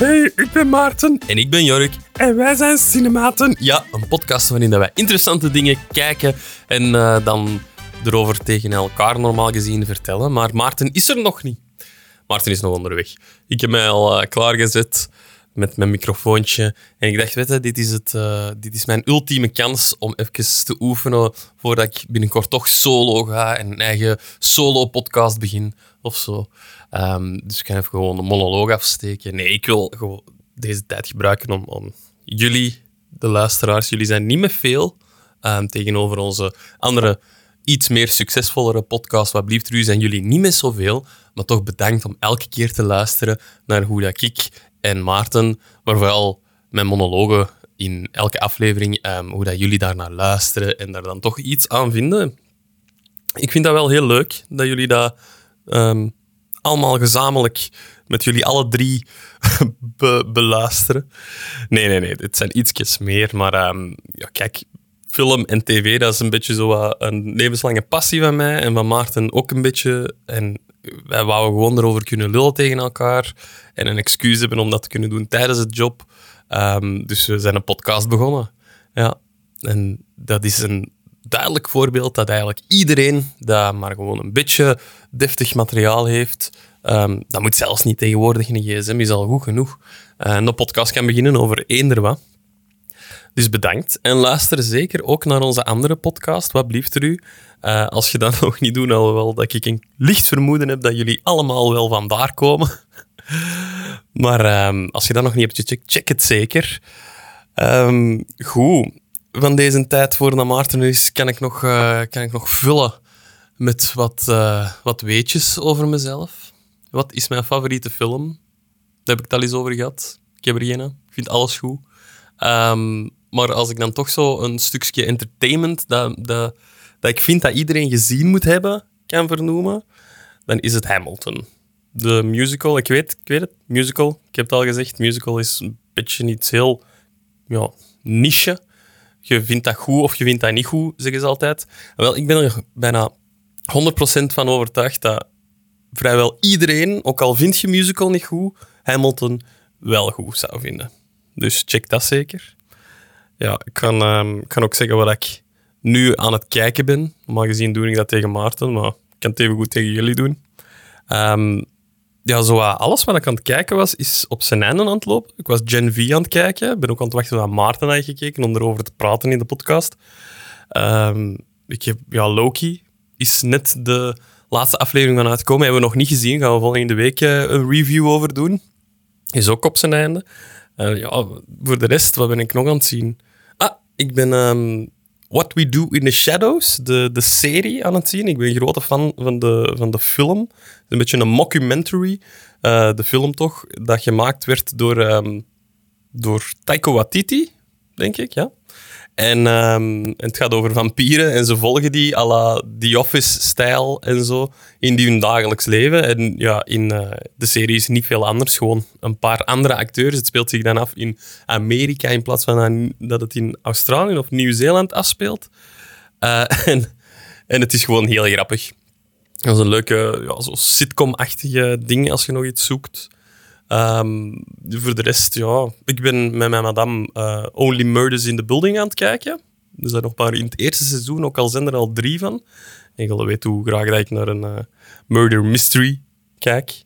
Hey, ik ben Maarten. En ik ben Jork. En wij zijn Cinematen. Ja, een podcast waarin wij interessante dingen kijken en uh, dan erover tegen elkaar normaal gezien vertellen. Maar Maarten is er nog niet. Maarten is nog onderweg. Ik heb mij al uh, klaargezet met mijn microfoontje. En ik dacht, weet je, dit is, het, uh, dit is mijn ultieme kans om even te oefenen voordat ik binnenkort toch solo ga en een eigen solo-podcast begin of zo. Um, dus ik kan even gewoon een monoloog afsteken. Nee, ik wil gewoon deze tijd gebruiken om, om jullie, de luisteraars, jullie zijn niet meer veel um, tegenover onze andere iets meer succesvollere podcast. Wat blieft u, zijn jullie niet meer zoveel, maar toch bedankt om elke keer te luisteren naar hoe dat ik en Maarten, maar vooral mijn monologen in elke aflevering, um, hoe dat jullie daarnaar luisteren en daar dan toch iets aan vinden. Ik vind dat wel heel leuk dat jullie dat allemaal gezamenlijk met jullie alle drie beluisteren. Nee, nee, nee, dit zijn ietsjes meer. Maar um, ja, kijk, film en tv, dat is een beetje zo een levenslange passie van mij en van Maarten ook een beetje. En wij wouden gewoon erover kunnen lullen tegen elkaar en een excuus hebben om dat te kunnen doen tijdens het job. Um, dus we zijn een podcast begonnen. Ja, en dat is een duidelijk voorbeeld dat eigenlijk iedereen dat maar gewoon een beetje deftig materiaal heeft, um, dat moet zelfs niet tegenwoordig in een gsm, is al goed genoeg. Uh, een podcast kan beginnen over eender wat. Dus bedankt. En luister zeker ook naar onze andere podcast, Wat blieft er u? Uh, als je dat nog niet doet, alhoewel dat ik een licht vermoeden heb dat jullie allemaal wel vandaar komen. maar um, als je dat nog niet hebt gecheckt, check het zeker. Um, goed. Van deze tijd voor de Maarten is, kan ik nog, uh, kan ik nog vullen met wat, uh, wat weetjes over mezelf. Wat is mijn favoriete film? Daar heb ik het al eens over gehad. Ik heb er geen. Ik vind alles goed. Um, maar als ik dan toch zo een stukje entertainment dat, dat, dat ik vind dat iedereen gezien moet hebben, kan vernoemen, dan is het Hamilton. De musical, ik weet, ik weet het, musical. Ik heb het al gezegd, musical is een beetje iets heel ja, niche. Je vindt dat goed of je vindt dat niet goed, zeggen ze altijd. Wel, ik ben er bijna 100% van overtuigd dat vrijwel iedereen, ook al vind je musical niet goed, Hamilton wel goed zou vinden. Dus check dat zeker. Ja, ik kan, um, kan ook zeggen wat ik nu aan het kijken ben. Normaal gezien doe ik dat tegen Maarten, maar ik kan het even goed tegen jullie doen. Um, ja, zo alles wat ik aan het kijken was, is op zijn einde aan het lopen. Ik was Gen V aan het kijken. Ik ben ook aan het wachten tot Maarten had gekeken om erover te praten in de podcast. Um, ik heb, ja, Loki is net de laatste aflevering van uitgekomen. Hebben we nog niet gezien. Gaan we volgende week uh, een review over doen. Is ook op zijn einde. Uh, ja, voor de rest, wat ben ik nog aan het zien? Ah, ik ben um, What We Do in the Shadows, de, de serie, aan het zien. Ik ben een grote fan van de, van de film. Een beetje een mockumentary, uh, de film toch, dat gemaakt werd door, um, door Taika Waititi, denk ik, ja. En, um, het gaat over vampieren en ze volgen die à la The Office-stijl en zo in hun dagelijks leven. En ja, in uh, de serie is niet veel anders, gewoon een paar andere acteurs. Het speelt zich dan af in Amerika in plaats van dat het in Australië of Nieuw-Zeeland afspeelt. Uh, en, en het is gewoon heel grappig. Dat is een leuke ja, sitcom-achtige ding als je nog iets zoekt. Um, voor de rest, ja, ik ben met mijn madame uh, Only Murders in the Building aan het kijken. Dus dat nog maar in het eerste seizoen, ook al zijn er al drie van. En je weet hoe graag dat ik naar een uh, murder mystery kijk.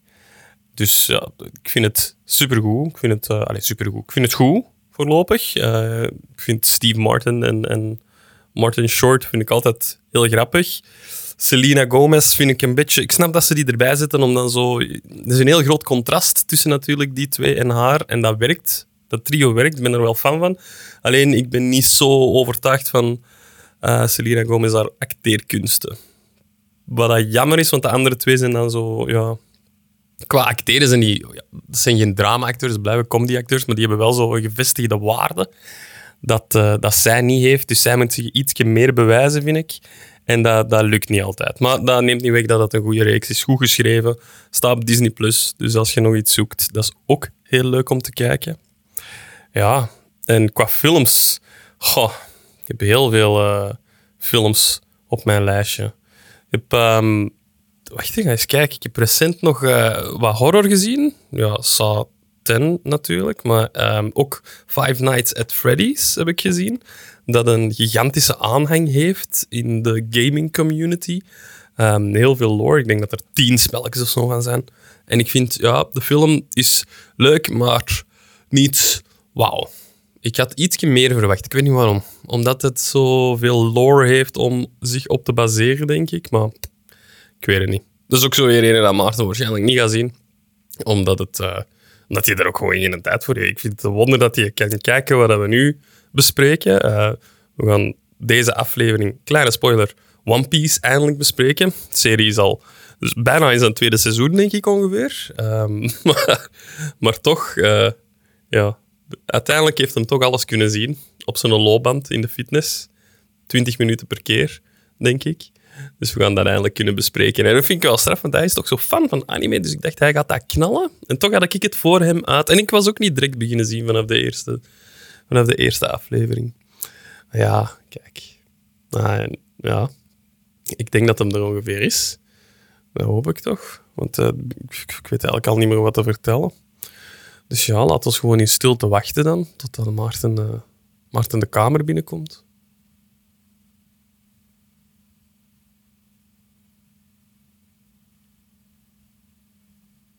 Dus ja, ik vind het supergoed. Ik vind het, uh, supergoed. Ik vind het goed, voorlopig. ik vind Steve Martin en, en Martin Short vind ik altijd heel grappig. Selena Gomez vind ik een beetje... Ik snap dat ze die erbij zetten, om dan zo... Er is een heel groot contrast tussen natuurlijk die twee en haar. En dat werkt. Dat trio werkt. Ik ben er wel fan van. Alleen, ik ben niet zo overtuigd van uh, Selena Gomez haar acteerkunsten. Wat dat jammer is, want de andere twee zijn dan zo... Ja, qua acteren zijn die... Dat zijn geen drama-acteurs, blijven comedy-acteurs, maar die hebben wel zo'n gevestigde waarde dat, uh, dat zij niet heeft. Dus zij moet zich iets meer bewijzen, vind ik. En dat, dat lukt niet altijd. Maar dat neemt niet weg dat het een goede reeks is. Goed geschreven. Staat op Disney+. Plus. Dus als je nog iets zoekt, dat is ook heel leuk om te kijken. Ja, en qua films... Ik heb heel veel uh, films op mijn lijstje. Ik heb... Um, wacht, ga eens kijken. Ik heb recent nog uh, wat horror gezien. Ja, Saw 10 natuurlijk. Maar ehm, ook Five Nights at Freddy's heb ik gezien. Dat een gigantische aanhang heeft in de gaming community. Ehm, heel veel lore. Ik denk dat er tien spelletjes of zo gaan zijn. En ik vind, ja, de film is leuk, maar niet wauw. Ik had iets meer verwacht. Ik weet niet waarom. Omdat het zoveel lore heeft om zich op te baseren, denk ik. Maar ik weet het niet. Is ook zo weer een dat Maarten waarschijnlijk niet gaat zien. Omdat, het, eh, omdat je er ook gewoon geen tijd voor heeft. Ik vind het een wonder dat je kan kijken wat we nu bespreken. Eh, we gaan deze aflevering, kleine spoiler, One Piece eindelijk bespreken. De serie is al dus bijna in zijn tweede seizoen, denk ik ongeveer. Ehm, maar, toch, eh, ja, uiteindelijk heeft hem toch alles kunnen zien op zijn loopband in de fitness. 20 minuten per keer, denk ik. Dus we gaan dat eindelijk kunnen bespreken. En dat vind ik wel straf, want hij is toch zo fan van anime. Dus ik dacht, hij gaat dat knallen. En toch had ik het voor hem uit. En ik was ook niet direct beginnen zien vanaf de eerste, vanaf de eerste aflevering. Ja, kijk. Ah, ja, ik denk dat hem er ongeveer is. Dat hoop ik toch. Want uh, ik, weet eigenlijk al niet meer wat te vertellen. Dus ja, laten we gewoon in stilte wachten dan. Tot Maarten, uh, Maarten de kamer binnenkomt.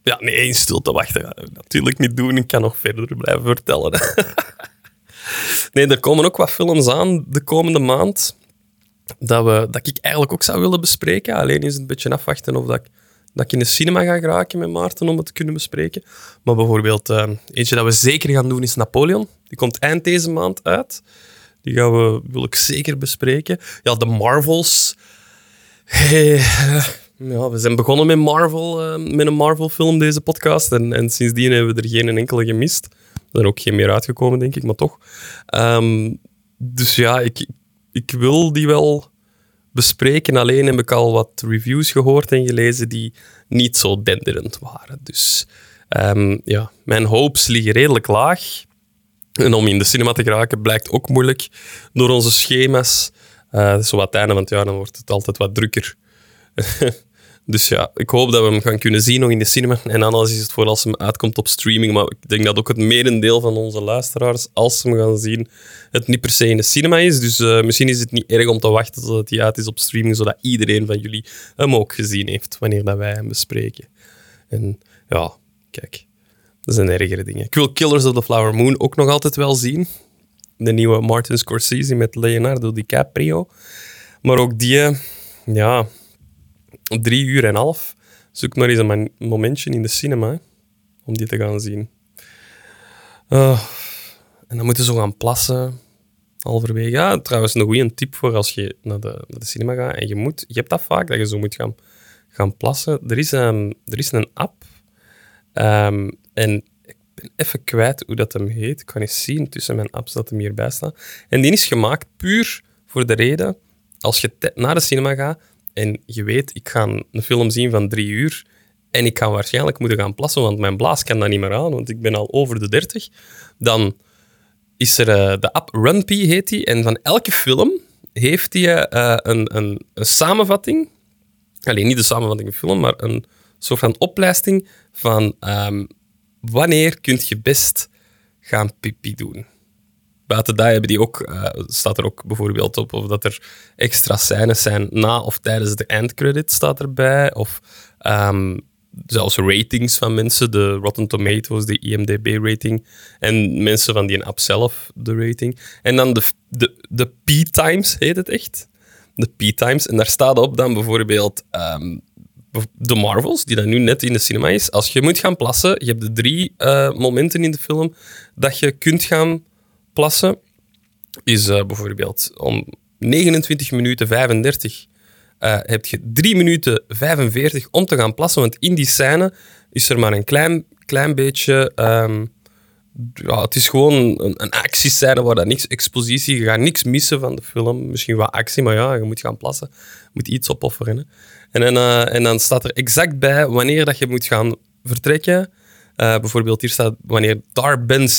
Ja, nee, in stilte wachten. natuurlijk niet doen. Ik kan nog verder blijven vertellen. nee, er komen ook wat films aan de komende maand dat, we, dat ik eigenlijk ook zou willen bespreken. Alleen is het een beetje afwachten of dat ik, dat ik in de cinema ga geraken met Maarten om het te kunnen bespreken. Maar bijvoorbeeld, uh, eentje dat we zeker gaan doen is Napoleon. Die komt eind deze maand uit. Die gaan we, wil ik zeker bespreken. Ja, de Marvels. Hey, ja, we zijn begonnen met Marvel, uh, met een Marvel-film, deze podcast. En, en sindsdien hebben we er geen enkele gemist. Zijn ook geen meer uitgekomen, denk ik, maar toch. Um, dus ja, ik, ik wil die wel bespreken. Alleen heb ik al wat reviews gehoord en gelezen die niet zo denderend waren. Dus um, ja, mijn hopes liggen redelijk laag. En om in de cinema te geraken blijkt ook moeilijk door onze schema's. Uh, zo wat einde van het jaar dan wordt het altijd wat drukker. Dus ja, ik hoop dat we hem gaan kunnen zien nog in de cinema. En anders is het voor als hem uitkomt op streaming. Maar ik denk dat ook het merendeel van onze luisteraars, als ze hem gaan zien, het niet per se in de cinema is. Dus uh, misschien is het niet erg om te wachten tot hij uit is op streaming, zodat iedereen van jullie hem ook gezien heeft wanneer dat wij hem bespreken. En ja, kijk, dat zijn ergere dingen. Ik wil Killers of the Flower Moon ook nog altijd wel zien. De nieuwe Martin Scorsese met Leonardo DiCaprio. Maar ook die, ja, drie uur en half. Zoek maar eens een momentje in de cinema om die te gaan zien. Uh, en dan moeten ze gaan plassen. Halverwege. Ja, trouwens, een goede tip voor als je naar de, naar de cinema gaat. En je, moet, je hebt dat vaak, dat je zo moet gaan, gaan plassen. Er is, een, er is een app. Um, en ik ben even kwijt hoe dat hem heet. Ik kan eens zien tussen mijn apps dat hem hierbij staat. En die is gemaakt puur voor de reden, als je naar de cinema gaat, en je weet, ik ga een film zien van drie uur en ik ga waarschijnlijk moeten gaan plassen, want mijn blaas kan dat niet meer aan, want ik ben al over de 30. Dan is er uh, de app RunP, heet die. En van elke film heeft die uh, een, een, een, samenvatting. Alleen niet de samenvatting van de film, maar een soort van opleiding van um, wanneer kun je best gaan pipi doen buiten dat hebben die ook, uh, staat er ook bijvoorbeeld op of dat er extra scènes zijn na of tijdens de endcredit staat erbij. Of um, zelfs ratings van mensen, de Rotten Tomatoes, de IMDb-rating. En mensen van die app zelf, de rating. En dan de, de, de P-times heet het echt. De P-times. En daar staat op dan bijvoorbeeld um, de Marvels, die dan nu net in de cinema is. Als je moet gaan plassen, je hebt de drie uh, momenten in de film dat je kunt gaan plassen is uh, bijvoorbeeld om 29 minuten 35 uh, heb je 3 minuten 45 om te gaan plassen. Want in die scène is er maar een klein, klein beetje. Um, ja, het is gewoon een, een actiescène waar dat niks expositie. Je gaat niks missen van de film. Misschien wat actie, maar ja, je moet gaan plassen. Je moet iets opofferen. En, dan, uh, en dan staat er exact bij wanneer dat je moet gaan vertrekken. Bijvoorbeeld hier staat wanneer Darben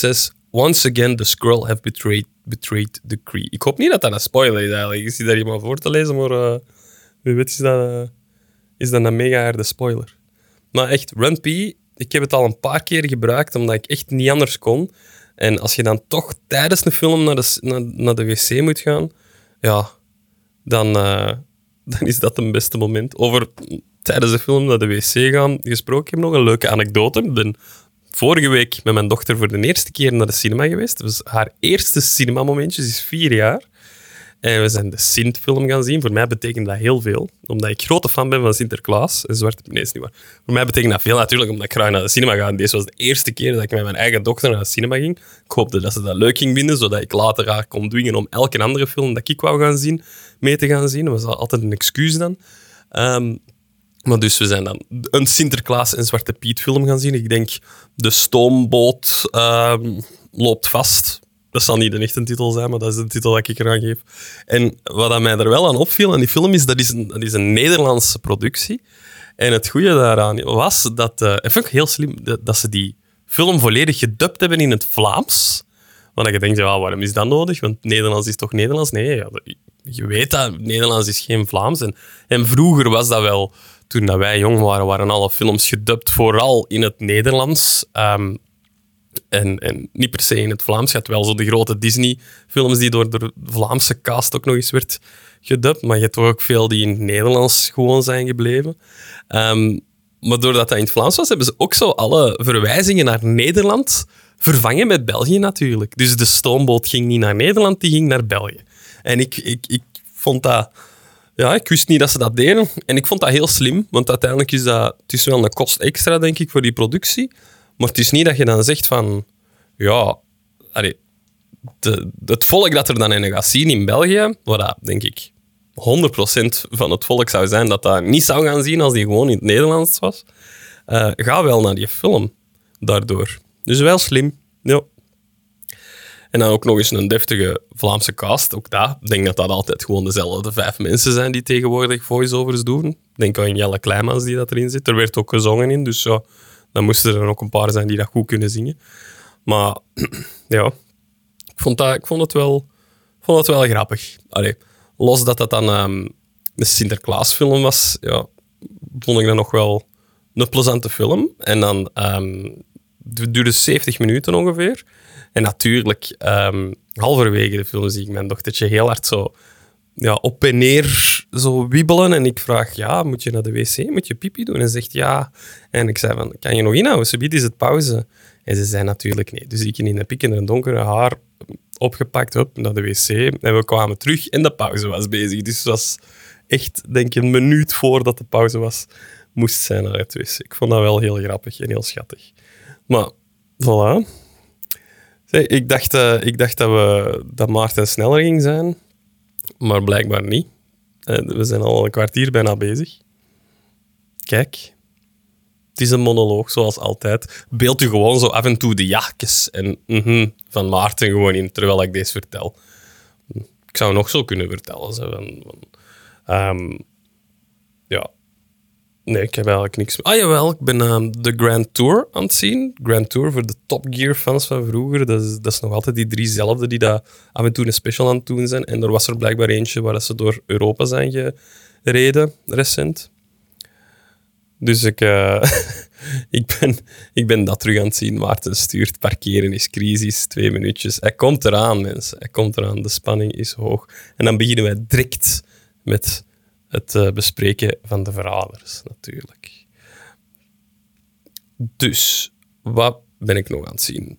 Once again, the Skrull have betrayed, betrayed the Kree. Ik hoop niet dat dat een spoiler is eigenlijk. Ik zie daar iemand voor te lezen, maar uh, wie weet is dat, uh, is dat een mega harde spoiler. Maar echt, Run P ik heb het al een paar keer gebruikt, omdat ik echt niet anders kon. En als je dan toch tijdens een film naar de, naar, naar de wc moet gaan, ja, dan, eh, dan is dat het beste moment. Over tijdens de film naar de wc gaan gesproken, ik heb nog een leuke anekdote. Ik ben vorige week met mijn dochter voor de eerste keer naar de cinema geweest. Dus haar eerste cinemamomentje, ze is vier jaar. En we zijn de Sint-film gaan zien. Voor mij betekent dat heel veel. Omdat ik grote fan ben van Sinterklaas. En Zwarte nee, is niet waar. Voor mij betekent dat veel natuurlijk, omdat ik graag naar de cinema ga. En deze was de eerste keer dat ik met mijn eigen dochter naar de cinema ging. Ik hoopte dat ze dat leuk ging vinden, zodat ik later haar kon dwingen om elke andere film dat ik wou gaan zien, mee te gaan zien. Dat was altijd een excuus dan. Ehm, maar dus we zijn dan een Sinterklaas en Zwarte Piet film gaan zien. Ik denk, de stoomboot ehm, loopt vast. Dat zal niet de echte titel zijn, maar dat is de titel dat ik eraan geef. En wat mij er wel aan opviel aan die film is, dat is een, dat is een Nederlandse productie. En het goede daaraan was dat, eh en vind ik heel slim, dat, ze die film volledig gedubt hebben in het Vlaams. Want je denkt, ja, waarom is dat nodig? Want Nederlands is toch Nederlands? Nee, je weet dat Nederlands is geen Vlaams. En, en vroeger was dat wel, toen dat wij jong waren, waren alle films gedubt vooral in het Nederlands. Ehm, en, niet per se in het Vlaams. Je had wel zo de grote Disney-films die door de Vlaamse cast ook nog eens werd gedubt. Maar je hebt ook veel die in het Nederlands gewoon zijn gebleven. Ehm, maar doordat dat in het Vlaams was, hebben ze ook zo alle verwijzingen naar Nederland vervangen met België natuurlijk. Dus de stoomboot ging niet naar Nederland, die ging naar België. En ik, ik, ik vond dat... Ja, ik wist niet dat ze dat deden. En ik vond dat heel slim, want uiteindelijk is dat... Het is wel een kost extra, denk ik, voor die productie. Maar het is niet dat je dan zegt van... Ja, de, het volk dat er dan in gaat zien in België, waar denk ik 100% van het volk zou zijn dat dat niet zou gaan zien als die gewoon in het Nederlands was, eh ga wel naar die film daardoor. Dus wel slim. Ja. En dan ook nog eens een deftige Vlaamse cast. Ook dat. Ik denk dat dat altijd gewoon dezelfde vijf mensen zijn die tegenwoordig voice-overs doen. Ik denk aan Jelle Kleimans die dat erin zit. Er werd ook gezongen in, dus ja, dan moesten er ook een paar zijn die dat goed kunnen zingen. Maar ja, ik vond, dat, ik vond, het, wel, vond het wel grappig. Allee, los dat dat dan ehm, een Sinterklaasfilm was, ja, vond ik dat nog wel een plezante film. En dan ehm, het duurde 70 minuten ongeveer. En natuurlijk, ehm, halverwege de film zie ik mijn dochtertje heel hard zo ja, op en neer zo wiebelen. En ik vraag, ja, moet je naar de wc? Moet je pipi doen? En ze zegt ja. En ik zei van, kan je nog inhouden? Ze biedt is het pauze. En ze zei natuurlijk nee. Dus ik in een pik en een donkere haar opgepakt, hup, naar de wc. En we kwamen terug en de pauze was bezig. Dus het was echt, denk ik, een minuut voordat de pauze was, moest zij naar het wc. Ik vond dat wel heel grappig en heel schattig. Maar, voilà. Ik, dacht, eh, ik dacht dat, we, dat Maarten sneller ging zijn, maar blijkbaar niet. Eh, we zijn al een kwartier bijna bezig. Kijk. Het is een monoloog, zoals altijd. Beeld u gewoon zo af en toe de jachtjes en mhm van Maarten gewoon in, terwijl ik deze vertel. Ik zou nog zo kunnen vertellen. Zo, ehm. Nee, ik heb eigenlijk niks. Ah jawel, ik ben ehm, de Grand Tour aan het zien. Grand Tour voor de Top Gear fans van vroeger. Dat is, dat is nog altijd die driezelfde die dat af en toe een special aan het doen zijn. En er was er blijkbaar eentje waar ze door Europa zijn gereden, recent. Dus ik, eh, ik, ben, ik ben dat terug aan het zien. Maarten stuurt, parkeren is crisis, twee minuutjes. Hij komt eraan, mensen. Hij komt eraan. De spanning is hoog. En dan beginnen wij direct met het eh, bespreken van de verraders, natuurlijk. Dus, wat ben ik nog aan het zien?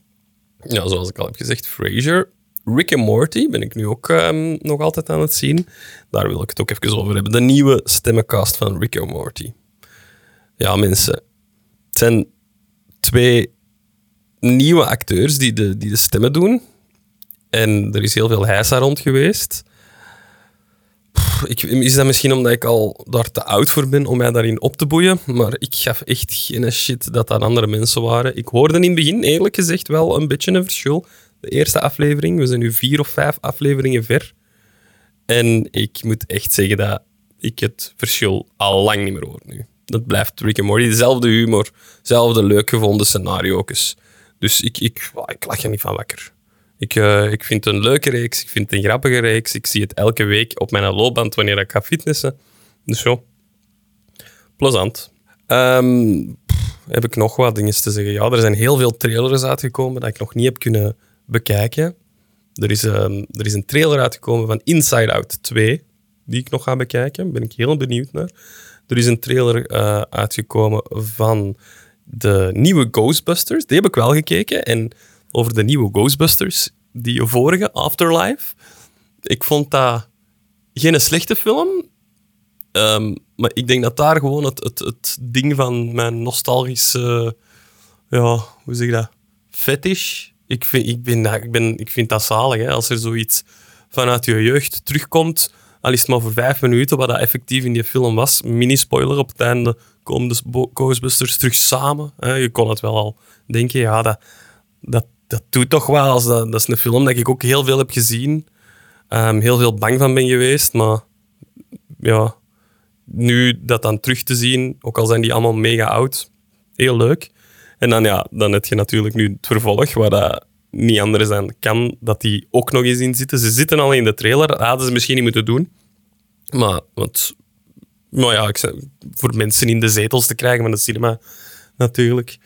Ja, zoals ik al heb gezegd, Frasier. Rick and Morty ben ik nu ook ehm, nog altijd aan het zien. Daar wil ik het ook even over hebben. De nieuwe stemmencast van Rick and Morty. Ja, mensen. Het zijn twee nieuwe acteurs die de, die de stemmen doen. En er is heel veel heisa rond geweest. Ik, is dat misschien omdat ik al daar te oud voor ben om mij daarin op te boeien? Maar ik gaf echt geen shit dat dat andere mensen waren. Ik hoorde in het begin eerlijk gezegd wel een beetje een verschil. De eerste aflevering, we zijn nu vier of vijf afleveringen ver. En ik moet echt zeggen dat ik het verschil al lang niet meer hoor nu. Dat blijft Rick and Morty. Dezelfde humor, dezelfde leuk gevonden scenario's. Dus ik, ik, ik lach er niet van wakker. Ik, eh, ik vind het een leuke reeks, ik vind het een grappige reeks. Ik zie het elke week op mijn loopband wanneer ik ga fitnessen. Dus zo. Plezant. Ehm, heb ik nog wat dingen te zeggen. Ja, er zijn heel veel trailers uitgekomen dat ik nog niet heb kunnen bekijken. Er is, ehm, er is een trailer uitgekomen van Inside Out 2, die ik nog ga bekijken. Daar ben ik heel benieuwd naar. Er is een trailer eh, uitgekomen van de nieuwe Ghostbusters. Die heb ik wel gekeken. En over de nieuwe Ghostbusters, die vorige, Afterlife, ik vond dat geen slechte film. Ehm, maar ik denk dat daar gewoon het, het, het ding van mijn nostalgische, ja, hoe zeg je dat, fetish. Ik vind, ik ben, ik ben, ik vind dat zalig, hè, als er zoiets vanuit je jeugd terugkomt. Al is het maar voor vijf minuten, wat dat effectief in die film was. Mini-spoiler, op het einde komen de Ghostbusters terug samen. Je kon het wel al denken, ja, dat, dat, dat doet toch wel. Als dat, is een film dat ik ook heel veel heb gezien. Ehm, heel veel bang van ben geweest, maar ja, nu dat dan terug te zien, ook al zijn die allemaal mega oud, heel leuk. En dan, ja, dan heb je natuurlijk nu het vervolg, waar dat niet anders dan kan, dat die ook nog eens in zitten. Ze zitten al in de trailer, dat hadden ze misschien niet moeten doen. Maar, want, maar ja, ik, voor mensen in de zetels te krijgen van de cinema, natuurlijk.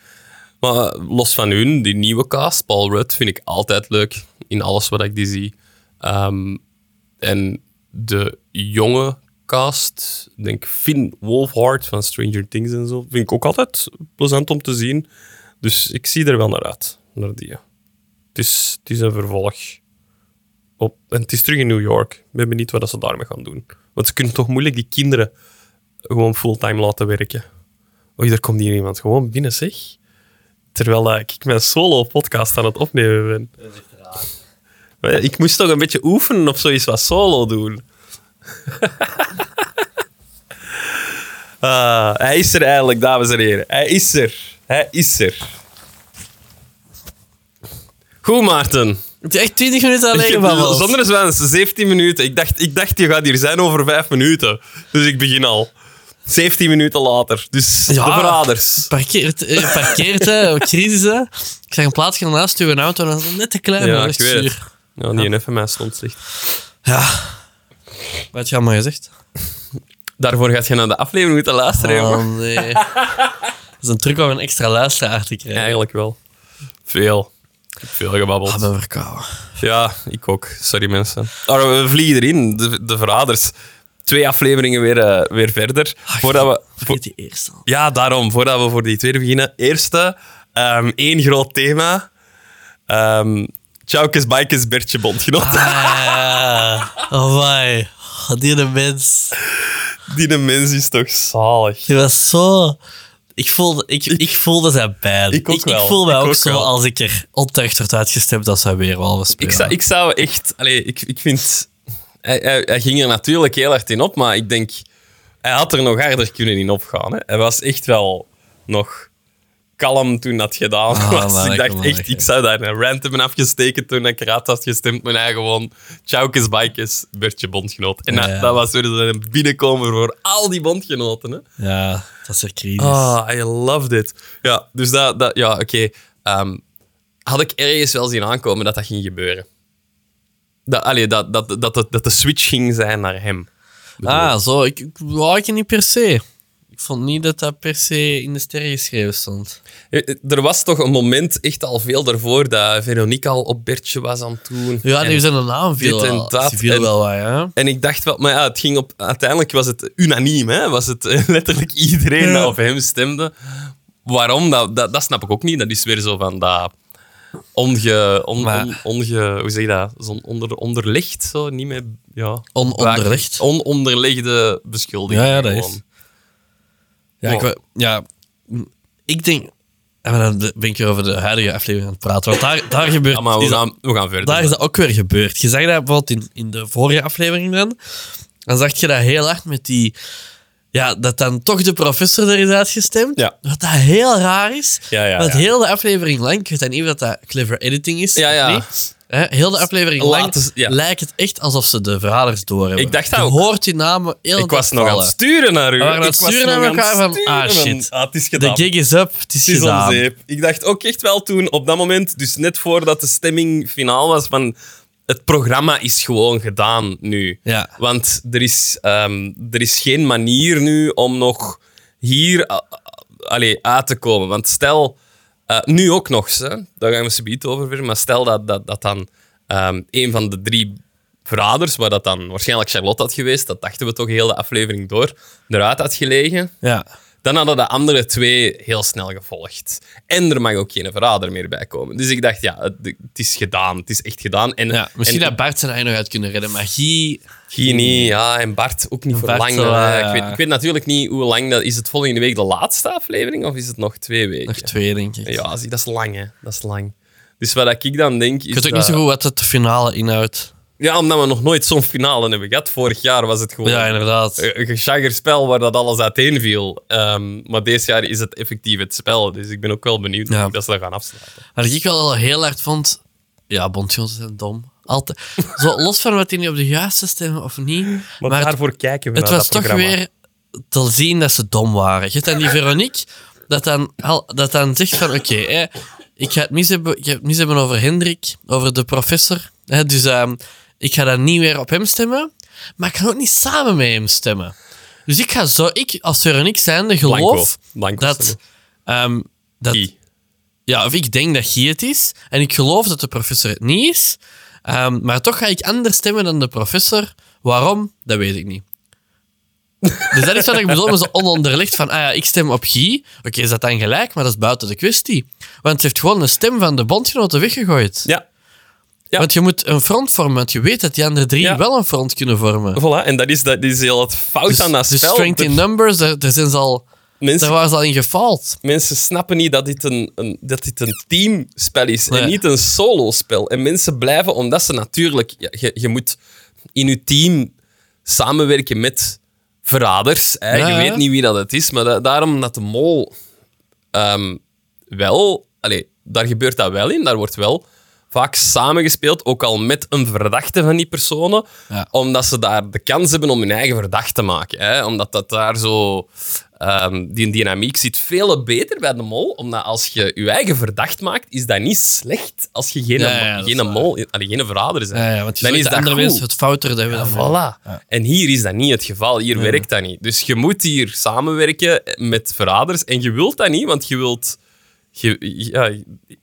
Maar los van hun, die nieuwe cast, Paul Rudd, vind ik altijd leuk in alles wat ik die zie. Ehm, en de jonge cast, denk Finn Wolfhard van Stranger Things en zo, vind ik ook altijd plezant om te zien. Dus ik zie er wel naar uit, naar die. Het is, het is een vervolg. Op, en het is terug in New York. Ik ben benieuwd wat ze daarmee gaan doen. Want ze kunnen toch moeilijk die kinderen gewoon fulltime laten werken. Oei, daar komt hier iemand gewoon binnen, zeg. Terwijl eh, ik mijn solo-podcast aan het opnemen ben. Maar ja, Ik moest toch een beetje oefenen of zoiets wat solo doen. Ah, hij is er eigenlijk, dames en heren. Hij is er. Hij is er. Goed, Maarten. Het is echt 20 minuten alleen gebabbeld. Zonder zwans, 17 minuten. Ik dacht, ik dacht, je gaat hier zijn over 5 minuten. Dus ik begin al. 17 minuten later. Dus Ja. de verraders. Parkeert, eh, parkeert hè, crisis, hè. Ik zag een plaatsje naast uw auto en dat is net te klein, maar Ja, echt ik weet zuur. Ja, die even mij stond slecht. Ja. Wat je allemaal gezegd? Daarvoor gaat je naar de aflevering moeten luisteren, jongen. Oh, nee. Dat is een truc om een extra luisteraar te krijgen. Eigenlijk wel. Veel. Ik heb veel gebabbeld. Ah, ben verkouden. Ja, ik ook. Sorry, mensen. Oh, we vliegen erin. De, de verraders. Twee afleveringen weer, eh, weer verder. voordat we... voor- die eerste ja, daarom. Voordat we voor die tweede beginnen. Eerste, ehm, één groot thema. Ehm Tjaukes, Bikes, Bertje, Bondgenoot. Ah, oh my. Die de mens. Die de mens is toch zalig. Die was zo... Ik voelde, ik, ik voelde zijn pijn. Ik ook ik, wel. voel me Ik ook, ook zo wel. als ik er ontuigd werd uitgestemd als hij weer wel spelen. Ik zou, ik zou echt... Allee, ik, ik vind... Hij, hij, hij ging er natuurlijk heel hard in op, maar ik denk... Hij had er nog harder kunnen in opgaan. Hè. Hij was echt wel nog kalm toen dat gedaan Ah, was. man, ik dacht echt, ik zou daar een rant hebben afgesteken toen ik eruit had gestemd. Maar hij gewoon... Tjaukes, Bikes, Bertje, Bondgenoot. En dat, Ja. dat was weer een binnenkomen voor al die bondgenoten. Hè. Ja, dat is er crisis. Ah, I loved it. Ja, dus dat, dat ja, oké. Ehm, had ik ergens wel zien aankomen dat dat ging gebeuren. Dat, allee, dat, dat, dat, dat, dat de switch ging zijn naar hem. Ah, zo. Ik, wou ik niet per se. Ik vond niet dat dat per se in de sterren geschreven stond. Eh, Er was toch een moment, echt al veel daarvoor, dat Veronique al op Bertje was aan het doen. Ja, die zijn naam viel, dit en wel- dat. die viel En- wel wat, ja. En ik dacht wel, maar ja, het ging op, uiteindelijk was het unaniem, hè? Was het eh, letterlijk iedereen Ja. dat op hem stemde. Waarom? Dat, dat, dat snap ik ook niet. Dat is weer zo van dat onge, on, Maar- on- onge hoe zeg je dat? Zo onder, onderlegd, zo niet meer, ja. Ononderlegd. Ononderlegde beschuldiging. Ja, ja, dat is. Ja, Wow. ik, ja, ik denk... En dan ben ik over de huidige aflevering aan het praten. Want daar, daar gebeurt... Ja, maar we gaan, we gaan verder. daar is dat ook weer gebeurd. Je zag dat bijvoorbeeld in, in de vorige aflevering dan. Dan zag je dat heel hard met die... Ja, dat dan toch de professor er is uitgestemd. Ja. Wat dat heel raar is. Ja, ja, want heel de aflevering lang... Ik weet dan niet of dat clever editing is Ja, ja. niet. Hè, heel de aflevering lang lijkt het echt alsof ze de verraders doorhebben. Ik dacht dat je ook. hoort die namen heel ik was nog aan het sturen naar u. We waren het sturen naar elkaar van, ah, shit. Ah, het is De gig is up, het is Het is gedaan. Ik dacht ook echt wel toen, op dat moment, dus net voordat de stemming finaal was, van het programma is gewoon gedaan nu. Ja. Want er is, ehm, er is geen manier nu om nog hier, a- allee, uit te komen. Want stel, eh, nu ook nog, hè, daar gaan we ze niet over weer, maar stel dat, dat, dat dan ehm, een van de drie verraders, waar dat dan waarschijnlijk Charlotte had geweest, dat dachten we toch heel de aflevering door, eruit had gelegen, Ja. Dan hadden de andere twee heel snel gevolgd. En er mag ook geen verrader meer bij komen. Dus ik dacht, ja, het, het is gedaan. Het is echt gedaan. En, ja. Misschien en dat Bart zijn eigen nog uit kunnen redden, maar Guy... Guy niet, ja, en Bart ook niet voor Bart lang. wel, hè. ja. ik, weet, ik weet natuurlijk niet hoe lang dat is. Het volgende week de laatste aflevering of is het nog twee weken? Nog twee, denk ik. Ja, zie, dat is lang, hè. Dat is lang. Dus wat ik dan denk. Is Ik weet ook dat- niet zo goed wat het finale inhoudt. Ja, omdat we nog nooit zo'n finale hebben gehad. Vorig jaar was het gewoon Ja, inderdaad. een geschagger spel waar dat alles uiteen viel. Ehm, maar deze jaar is het effectief het spel. Dus ik ben ook wel benieuwd Ja. hoe dat ze dat gaan afsluiten. Wat ik wel heel hard vond... Ja, bondgenoten zijn dom. Altijd. Zo, los van wat die nu op de juiste stemmen of niet. Maar, Maar het, daarvoor kijken we het naar was dat toch programma. weer te zien dat ze dom waren. Je hebt dan die Veronique, dat dan, al- dat dan zegt van... Oké, hè, ik ga het mis hebben, ik ga het mis hebben over Hendrik, over de professor. Hè, dus ehm, ik ga dan niet weer op hem stemmen. Maar ik ga ook niet samen met hem stemmen. Dus ik ga zo... Ik als Veronique zijnde geloof Blanco. Blanco dat... ehm, dat ja, of ik denk dat Guy het is. En ik geloof dat de professor het niet is. Ehm, maar toch ga ik anders stemmen dan de professor. Waarom? Dat weet ik niet. Dus dat is wat ik bedoel met zo ononderlegd van, ah ja, ik stem op Guy. Oké, is dat dan gelijk? Maar dat is buiten de kwestie. Want ze heeft gewoon de stem van de bondgenoten weggegooid. Ja, Ja. Want je moet een front vormen, want je weet dat die andere drie Ja. wel een front kunnen vormen. voilà. En dat is, dat is heel het fout Dus, aan dat dus spel. strength in numbers, daar, daar, zijn ze al, mensen, daar waren ze al in gefaald. mensen snappen niet dat dit een, een, dat dit een teamspel is Nee. en niet een solospel. En mensen blijven, omdat ze natuurlijk... Ja, je, je moet in je team samenwerken met verraders. Hè. Ja, je weet niet wie dat het is, maar da- daarom dat de mol ehm, wel... Allee, daar gebeurt dat wel in. Daar wordt wel vaak samengespeeld, ook al met een verdachte van die personen, Ja. omdat ze daar de kans hebben om hun eigen verdachte te maken. Hè? Omdat dat daar zo... ehm, die dynamiek zit veel beter bij de mol, omdat als je je eigen verdacht maakt, is dat niet slecht als je geen, Ja, ja, dat geen mol, allee, geen verrader bent. Ja, want je dan is dat andere goed. mensen het fouter dat we dan voilà. En hier is dat niet het geval. Hier werkt dat niet. Dus je moet hier samenwerken met verraders. En je wilt dat niet, want je wilt... Je, ja,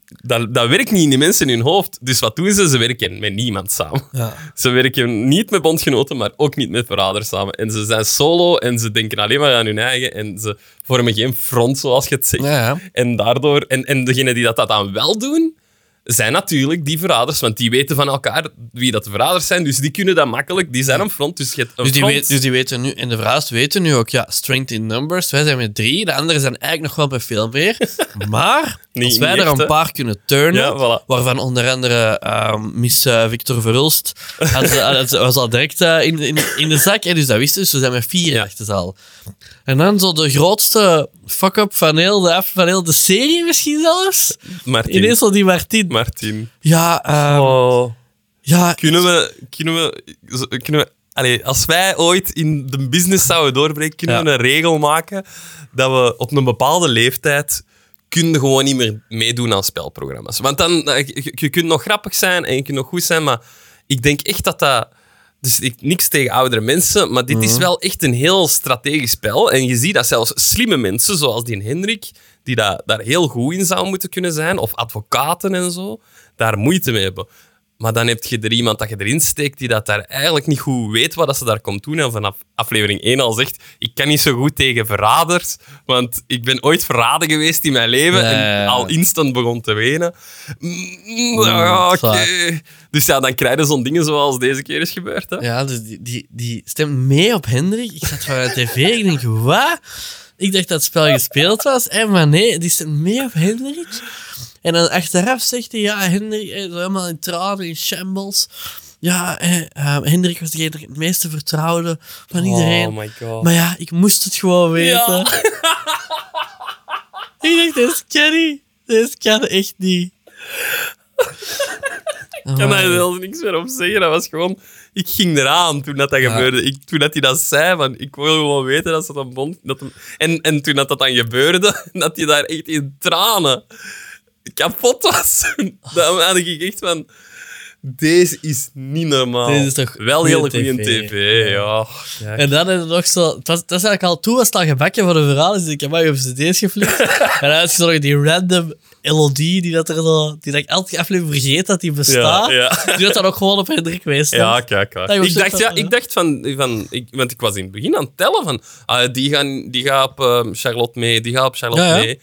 dat, dat werkt niet in die mensen in hun hoofd. Dus wat doen ze? Ze werken met niemand samen. Ja. Ze werken niet met bondgenoten, maar ook niet met verraders samen. En ze zijn solo en ze denken alleen maar aan hun eigen. En ze vormen geen front, zoals je het zegt. Ja. En daardoor... En, en degenen die dat, dat dan wel doen, zijn natuurlijk die verraders. Want die weten van elkaar wie dat de verraders zijn. Dus die kunnen dat makkelijk. Die zijn een front. Dus je hebt een Dus die, front. weet, dus die weten nu, en de verraders weten nu ook, ja, strength in numbers. Wij zijn met drie, de anderen zijn eigenlijk nog wel bij veel meer. Maar als wij er echt, een paar kunnen turnen, Ja, voilà. waarvan onder andere ehm, Miss eh, Victor Verhulst had, was al direct eh, in, in, in de zak. Hè, dus dat wisten ze. Dus we zijn met vier Ja. dachten ze al. En dan zo de grootste fuck-up van, heel de, van heel de serie misschien zelfs. Martin. Ineens al die Martin. Martin. Ja, ehm, Oh. ja Kunnen we... Kunnen we, kunnen we allee, als wij ooit in de business zouden doorbreken, kunnen Ja. we een regel maken dat we op een bepaalde leeftijd kun je gewoon niet meer meedoen aan spelprogramma's. Want dan, eh, je, je kunt nog grappig zijn en je kunt nog goed zijn, maar ik denk echt dat dat... Dus ik, niks tegen oudere mensen, maar dit is wel echt een heel strategisch spel. En je ziet dat zelfs slimme mensen, zoals die Hendrik, die daar, daar heel goed in zou moeten kunnen zijn, of advocaten en zo, daar moeite mee hebben. Maar dan heb je er iemand dat je erin steekt die dat daar eigenlijk niet goed weet wat dat ze daar komt doen. En vanaf aflevering 1 al zegt, ik kan niet zo goed tegen verraders, want ik ben ooit verraden geweest in mijn leven en al instant begon te wenen. Mm, zwaar. Dus ja, dan krijg je zo'n dingen zoals deze keer is gebeurd. Hè? Ja, dus die, die, die stemt mee op Hendrik. Ik zat van de tv, ik denk, wat? Ik dacht dat het spel gespeeld was, hè, maar nee, die stemt mee op Hendrik. En dan achteraf zegt hij, ja, Hendrik, zo helemaal in tranen, in shambles. Ja, eh, eh, Hendrik was degene die het meeste vertrouwde van iedereen. Oh my god. Maar ja, ik moest het gewoon weten. ik dacht, dit kan niet. Dit kan echt niet. Ik kan daar zelfs niks meer op zeggen. Dat was gewoon... Ik ging eraan toen dat, dat Ja. gebeurde. Ik, toen dat hij dat zei, van, ik wil gewoon weten dat ze dat bond... Dat hem- en, en toen dat, dat dan gebeurde, dat hij daar echt in tranen kapot was. dan had ik echt van... Deze is niet normaal. Deze is toch Wel heel goede TV. tv, ja. Ja. En dan is het nog zo... Het was, het was eigenlijk al... Toen was het al gebakken voor de verhaal. Dus ik heb mij op cd's geflikt. en dan is er nog die random LOD die dat er zo... Die dat ik elke aflevering vergeet dat die bestaat. Ja, ja. Die dat dan ook gewoon op Hendrik geweest. Ja, kijk, kijk. Dat Ik dacht, ja, ik dacht van, van ik, want ik was in het begin aan het tellen van, ah, die, gaan, die gaat op ehm, Charlotte mee, die gaat op Charlotte mee.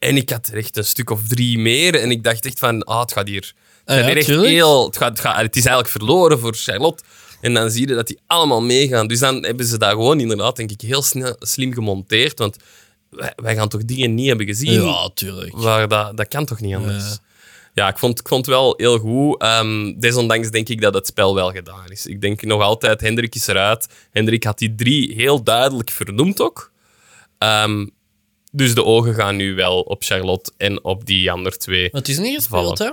En ik had er echt een stuk of drie meer en ik dacht echt van, ah, het gaat hier, het, Ah, ja, echt heel, het, gaat, het, gaat, het is eigenlijk verloren voor Charlotte. En dan zie je dat die allemaal meegaan. Dus dan hebben ze dat gewoon inderdaad, denk ik, heel snel, slim gemonteerd. Want wij, wij gaan toch dingen niet hebben gezien Ja, tuurlijk. Waar dat, dat kan toch niet anders? Ja, ik, vond, ik vond het wel heel goed. Ehm, desondanks denk ik dat het spel wel gedaan is. Ik denk nog altijd, Hendrik is eruit. Hendrik had die drie heel duidelijk vernoemd ook. Ehm, dus de ogen gaan nu wel op Charlotte en op die andere twee. Maar het is niet gespeeld, hè?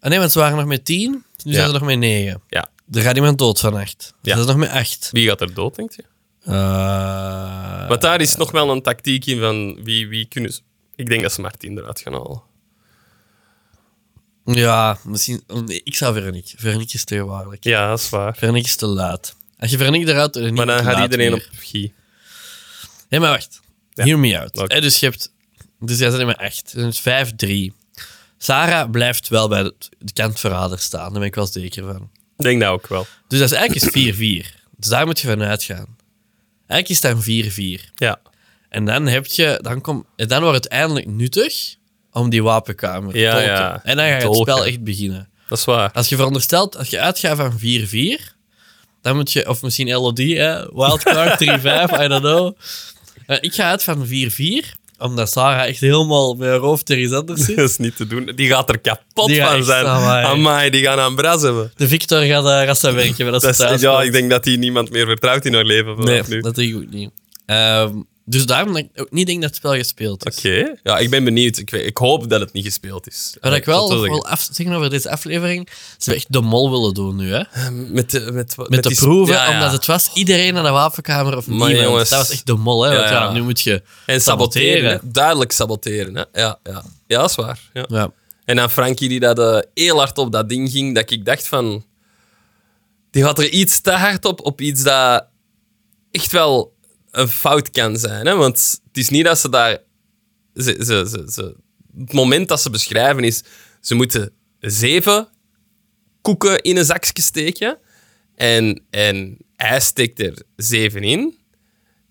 Ah, nee, want ze waren nog met tien. Nu Ja. zijn ze nog met negen. Ja. Er gaat iemand dood van acht. Ja. Ze is nog met acht. Wie gaat er dood, denk je? Eh, Want daar is nog wel een tactiek in van wie, wie kunnen ze... Ik denk dat ze Martin eruit gaan halen. Ja, misschien... nee, Ik zou Veronique. Veronique is te gevaarlijk. Ja, dat is waar. Veronique is te laat. Als je Veronique eruit Maar dan gaat iedereen meer. op Guy. Nee, maar wacht. Hear me out. Eh, dus je hebt... Dus jij zit met echt. Dus 5-3. Sarah blijft wel bij de, de kantverrader staan. Daar ben ik wel zeker van. Ik denk dat ook wel. Dus dat is eigenlijk is 4-4. Dus daar moet je van uitgaan. Eigenlijk is het dan 4-4. Ja. En dan heb je... Dan, kom, en dan wordt het eindelijk nuttig om die wapenkamer te Ja, tolken. ja. En dan gaat het Tolken. spel echt beginnen. Dat is waar. Als je veronderstelt, als je uitgaat van 4-4, dan moet je, of misschien LOD, hè, wildcard 3-5, I don't know. Eh, ik ga uit van 4-4, omdat Sarah echt helemaal met haar hoofd ergens anders zit. Dat is niet te doen. Die gaat er kapot Die van zijn. amai. Amai, die gaan aan bras hebben. De Victor gaat, uh, met als ze Dat is- thuis ja, komt. ik denk dat hij niemand meer vertrouwt in haar leven Nee, nu. dat denk ik ook niet. Ehm, dus daarom dat ik ook niet denk dat het spel gespeeld is. Oké. Ja, ik ben benieuwd. Ik, weet- ik hoop dat het niet gespeeld is. Wat ik wel nog wil af, zeggen over deze aflevering, ze hebben echt de mol willen doen nu, hè? zeggen. Met de, met, met, Met de die- proeven, ja, ja. omdat het was iedereen aan de wapenkamer of Maar niemand. jongens. Dat was echt de mol, hè? Want Ja, ja, ja. nu moet je En saboteren. saboteren. hè. Duidelijk saboteren. Hè? Ja, ja. ja, dat is waar. Ja. Ja. En dan Frankie die dat, eh, heel hard op dat ding ging, dat ik dacht van... Die gaat er iets te hard op, op iets dat echt wel een fout kan zijn. Hè? Want het is niet dat ze daar... Ze, ze, het moment dat ze beschrijven is... Ze moeten zeven koeken in een zakje steken. En, en hij steekt er zeven in.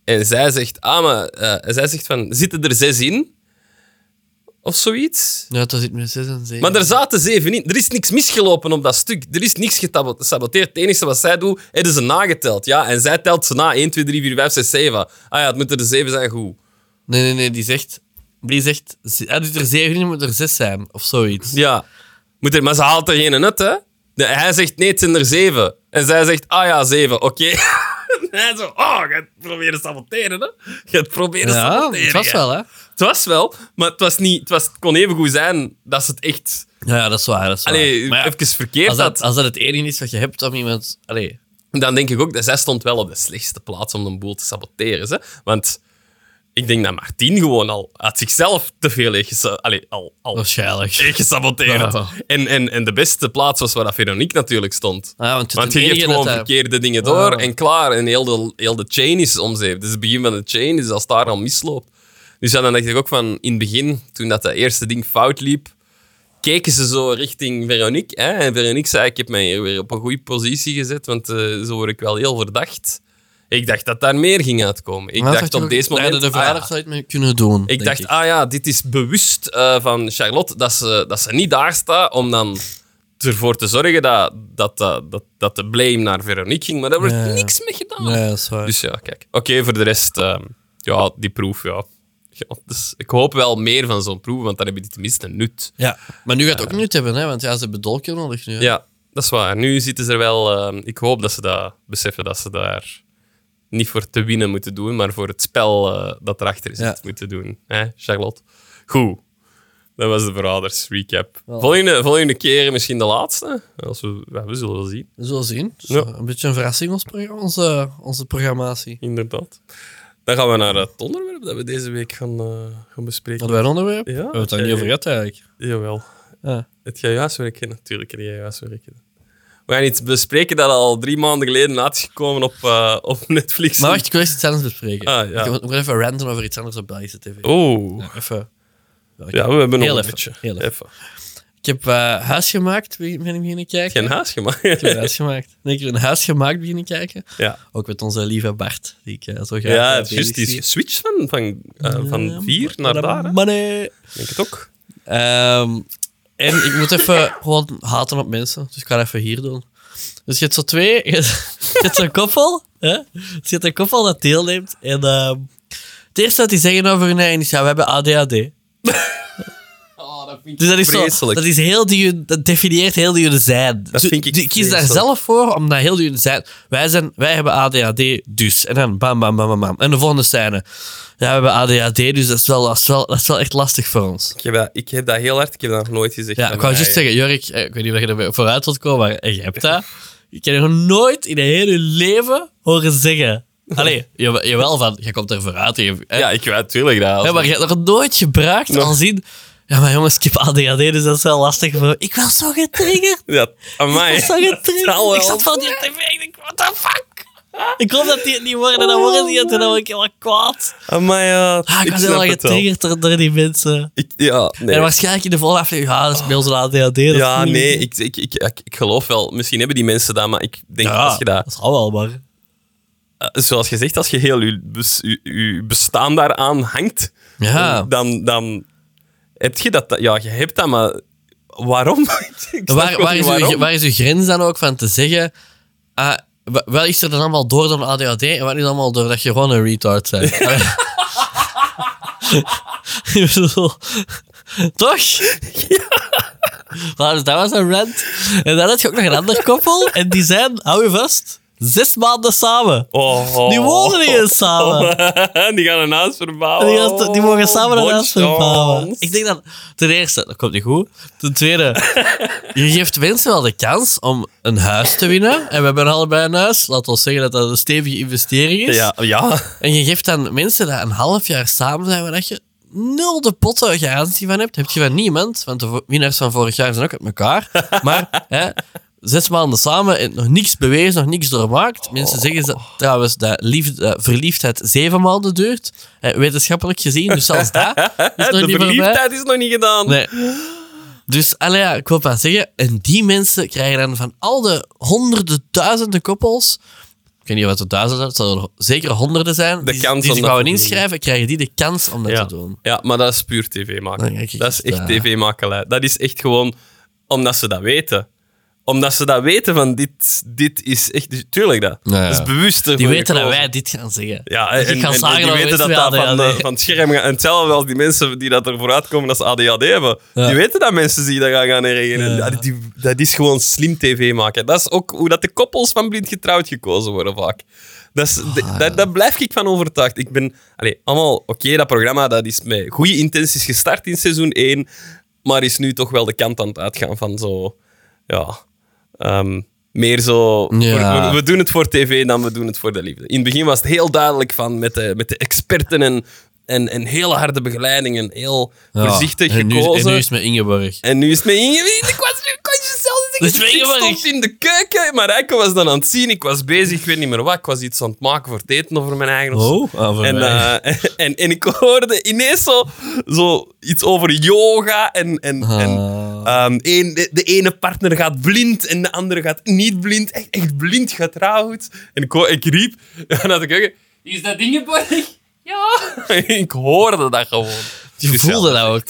En zij zegt... Ah, maar... eh, zij zegt van... Zitten er zes in? Of zoiets. Ja, dat zit met 6 en 7. Maar er zaten zeven in. Er is niks misgelopen op dat stuk. Er is niks gesaboteerd. Het enige wat zij doen, hebben ze nageteld. Ja, en zij telt ze na. 1, 2, 3, 4, 5, 6, 7. Ah ja, het moeten er zeven zijn, goed. Nee, nee, nee, die zegt... Die zegt... Er zit er 7 in, moet er 6 zijn. Of zoiets. Ja. Moet er, maar ze haalt er geen uit, hè. Hij zegt, nee, het zijn er zeven. En zij zegt, ah ja, zeven, oké. en hij zo, oh, je gaat proberen te saboteren, hè. Je gaat proberen te Ja, saboteren. het was hè. wel, hè? Het was wel, maar het, was niet, het, was, het kon even goed zijn dat ze het echt... Ja, ja, dat is waar, dat is waar. Allee, Maar ja, even verkeerd als dat, had. als dat het enige is wat je hebt om iemand... Allee, Dan denk ik ook dat zij stond wel op de slechtste plaats om de boel te saboteren. Hè? Want ik denk dat Martien gewoon al uit zichzelf te veel heeft, gesa- allee, al, al waarschijnlijk. gesaboteerd. Ja. En, en, en de beste plaats was waar dat Veronique natuurlijk stond. Ah, want je geeft gewoon hij- verkeerde dingen door Ah. en klaar. En heel de, heel de chain is omzeep. Dus het begin van de chain is als daar al misloopt. Dus ja, dan dacht ik ook van in het begin, toen dat, dat eerste ding fout liep, keken ze zo richting Veronique. Hè? En Veronique zei, ik heb mij hier weer op een goede positie gezet, want eh, zo word ik wel heel verdacht. Ik dacht dat daar meer ging uitkomen. Ik Maar dacht op deze moment... hadden de ah ja. je het mee kunnen doen. Ik dacht, ah ja, dit is bewust eh, van Charlotte dat ze, dat ze niet daar staat om dan ervoor te zorgen dat, dat, dat, dat, de blame naar Veronique ging. Maar daar wordt niks mee gedaan. Nee, dat is waar. Dus ja, kijk. Oké, voor de rest, ehm, ja, die proef, ja. Ja, dus ik hoop wel meer van zo'n proef, want dan heb je tenminste een nut. ja. Maar nu gaat het ook nut hebben, hè? Want ja, ze hebben dolken nodig nu. hè. Ja, dat is waar. Nu zitten ze er wel... ehm, ik hoop dat ze dat beseffen, dat ze daar niet voor te winnen moeten doen, maar voor het spel eh, dat erachter zit Ja. moeten doen. Hè, Charlotte? Goed. Dat was de Verraders recap. Volgende, volgende keer misschien de laatste. Als we, ja, we zullen wel zien, We zullen zien. Dus, Ja. eh, Een beetje een verrassing, ons onze, onze programmatie. inderdaad. Dan gaan we naar het onderwerp dat we deze week gaan, eh, gaan bespreken. Hadden wij onderwerp? Ja, We hebben het daar niet over gehad, eigenlijk. Jawel. Ja. Het gaat je huiswerk gedaan? Natuurlijk heb jij je huiswerk gedaan. we gaan iets bespreken dat al drie maanden geleden uit is gekomen op, eh, op Netflix. Maar wacht, ik wil eens iets anders bespreken. Ah, ja. Ik moet even ranten over iets anders op Belgische tv. Oeh. Ja, even. Ja, we hebben nog een even, beetje. heel even. even. Ik heb eh, huis gemaakt, ben ik beginnen kijken. Geen huis gemaakt. Ik heb een huis gemaakt. Nee, ik heb een huis gemaakt beginnen kijken. ja. Ook met onze lieve Bart, die ik eh, zo graag Ja, eh, het is juist. Die geswitcht van, van, van vier naar daar. hè. Money. Ik denk het ook. Ehm, en ik moet even gewoon haten op mensen. Dus ik ga even hier doen. Dus je hebt zo twee... Je hebt zo'n koppel. Hè? Dus je hebt een koppel dat deelneemt. En ehm, het eerste wat die zeggen over hun eigen is... Ja, we hebben ADHD. Dus dat is, zo, Vreselijk. dat is heel die, dat definieert heel die zijn. Dat Zo- vind ik kies daar zelf voor, omdat heel die zijn. Wij, zijn. wij hebben ADHD, dus. En dan bam, bam, bam, bam, bam. En de volgende scène. Ja, we hebben ADHD, dus dat is wel, dat is wel, dat is wel echt lastig voor ons. Ik heb, dat, ik heb dat heel hard, ik heb dat nog nooit gezegd. Ja, ik wou juist zeggen, Jurk, eh, ik weet niet of je er vooruit wilt komen, maar je hebt dat. Ik heb je nog nooit in je hele leven horen zeggen. Allee, je, jawel van, je komt er vooruit. Je. Ja, ik weet natuurlijk dat. Ja, maar je hebt nog nooit gebruikt al zien. Ja, maar jongens, ik heb ADHD, dus dat is wel lastig voor... Ik was zo getriggerd. Ja, amai. Ik was zo getriggerd. Ik zat van die tv en ik denk, what the fuck? Ik hoop dat die het niet worden, en dan worden die het en dan word ik helemaal kwaad. Amai, ja. Ah, ik was helemaal getriggerd door, door die mensen. Ik, ja, nee. En waarschijnlijk in de volgende aflevering, ja, dat is bij ons een ADHD. ja, nee, ik, ik, ik, ik, geloof wel. Misschien hebben die mensen dat, maar ik denk Ja, als je dat... dat zal wel, maar... eh, Zoals je zegt, als je heel je, bes- je, je bestaan daaraan hangt, Ja. dan, dan heb je dat... Ja, je hebt dat, maar waarom? Waar, waar, is uw, waar is uw grens dan ook van te zeggen... wa- wat is er dan allemaal door dan ADHD en wat is allemaal doordat je gewoon een retard bent? Allee. Ik bedoel, Toch? Maar dus dat was een rant. En dan had je ook nog een ander koppel en die zijn, hou je vast, zes maanden samen. Oh. Die wonen niet eens samen. die gaan een huis verbouwen. Die, gaan- die mogen samen een huis verbouwen. Ik denk dat, ten eerste, dat komt niet goed. Ten tweede, je geeft mensen wel de kans om een huis te winnen. En we hebben allebei een huis. Laten we zeggen dat dat een stevige investering is. Ja, ja. En je geeft dan mensen dat een half jaar samen zijn, waar dat je nul de potten garantie van hebt. Heb je van niemand, want de winnaars van vorig jaar zijn ook uit elkaar. Maar hè, zes maanden samen en nog niks bewezen, nog niks doormaakt. Mensen zeggen ze, trouwens dat liefde, dat verliefdheid zeven maanden duurt. Eh, wetenschappelijk gezien, dus zelfs dat is nog de niet verliefdheid is nog niet gedaan. Nee. Dus allee, ja, ik wil maar zeggen, en die mensen krijgen dan van al de honderden, duizenden koppels, ik weet niet wat het duizenden zijn, het zullen er zeker honderden zijn, De die, kans die zich dat wouden inschrijven, krijgen die de kans om dat ja. te doen. Ja, maar dat is puur tv maken. Dat is echt daar. tv-makelij. Dat is echt gewoon omdat ze dat weten. Omdat ze dat weten van dit, dit is echt... Tuurlijk dat. Ja, ja. Dat is bewust Die weten dat wij dit gaan zeggen. Ja, Dus en, ik ga en- die dat weten dat dat van, de- van het scherm gaat. En hetzelfde als die mensen die dat ervoor uitkomen dat ze ADHD hebben. Ja. Die weten dat mensen zich dat gaan gaan herinneren. Ja. Dat, is gewoon slim tv maken. Dat is ook hoe dat de koppels van blind getrouwd gekozen worden vaak. Dat is, Ah, dat, daar blijf ik van overtuigd. Ik ben... Allee, allemaal... Oké, dat programma dat is met goede intenties gestart in seizoen 1, maar is nu toch wel de kant aan het uitgaan van zo... Ja... ehm, meer zo... Ja. We, we doen het voor tv dan we doen het voor de liefde. In het begin was het heel duidelijk van met de, met de experten en, en, en hele harde begeleiding en heel Ja. voorzichtig en nu, gekozen. en nu is het met Ingeborg. En nu is het met Inge. Ik was kon met Ik stond in de keuken, maar Rijke was dan aan het zien. Ik was bezig, ik weet niet meer wat. Ik was iets aan het maken voor het eten over mijn eigen. of zo. Oh, ah, voor en, mij. eh, en, en ik hoorde ineens zo, zo iets over yoga. En, en, en Ah. ehm, één- de, de ene partner gaat blind en de andere gaat niet blind. Echt, echt blind getrouwd. En ik, ho- ik riep naar de keuken. Is dat Ingeborg? Ja. ik hoorde dat gewoon. Je Dus voelde ja, dat ook.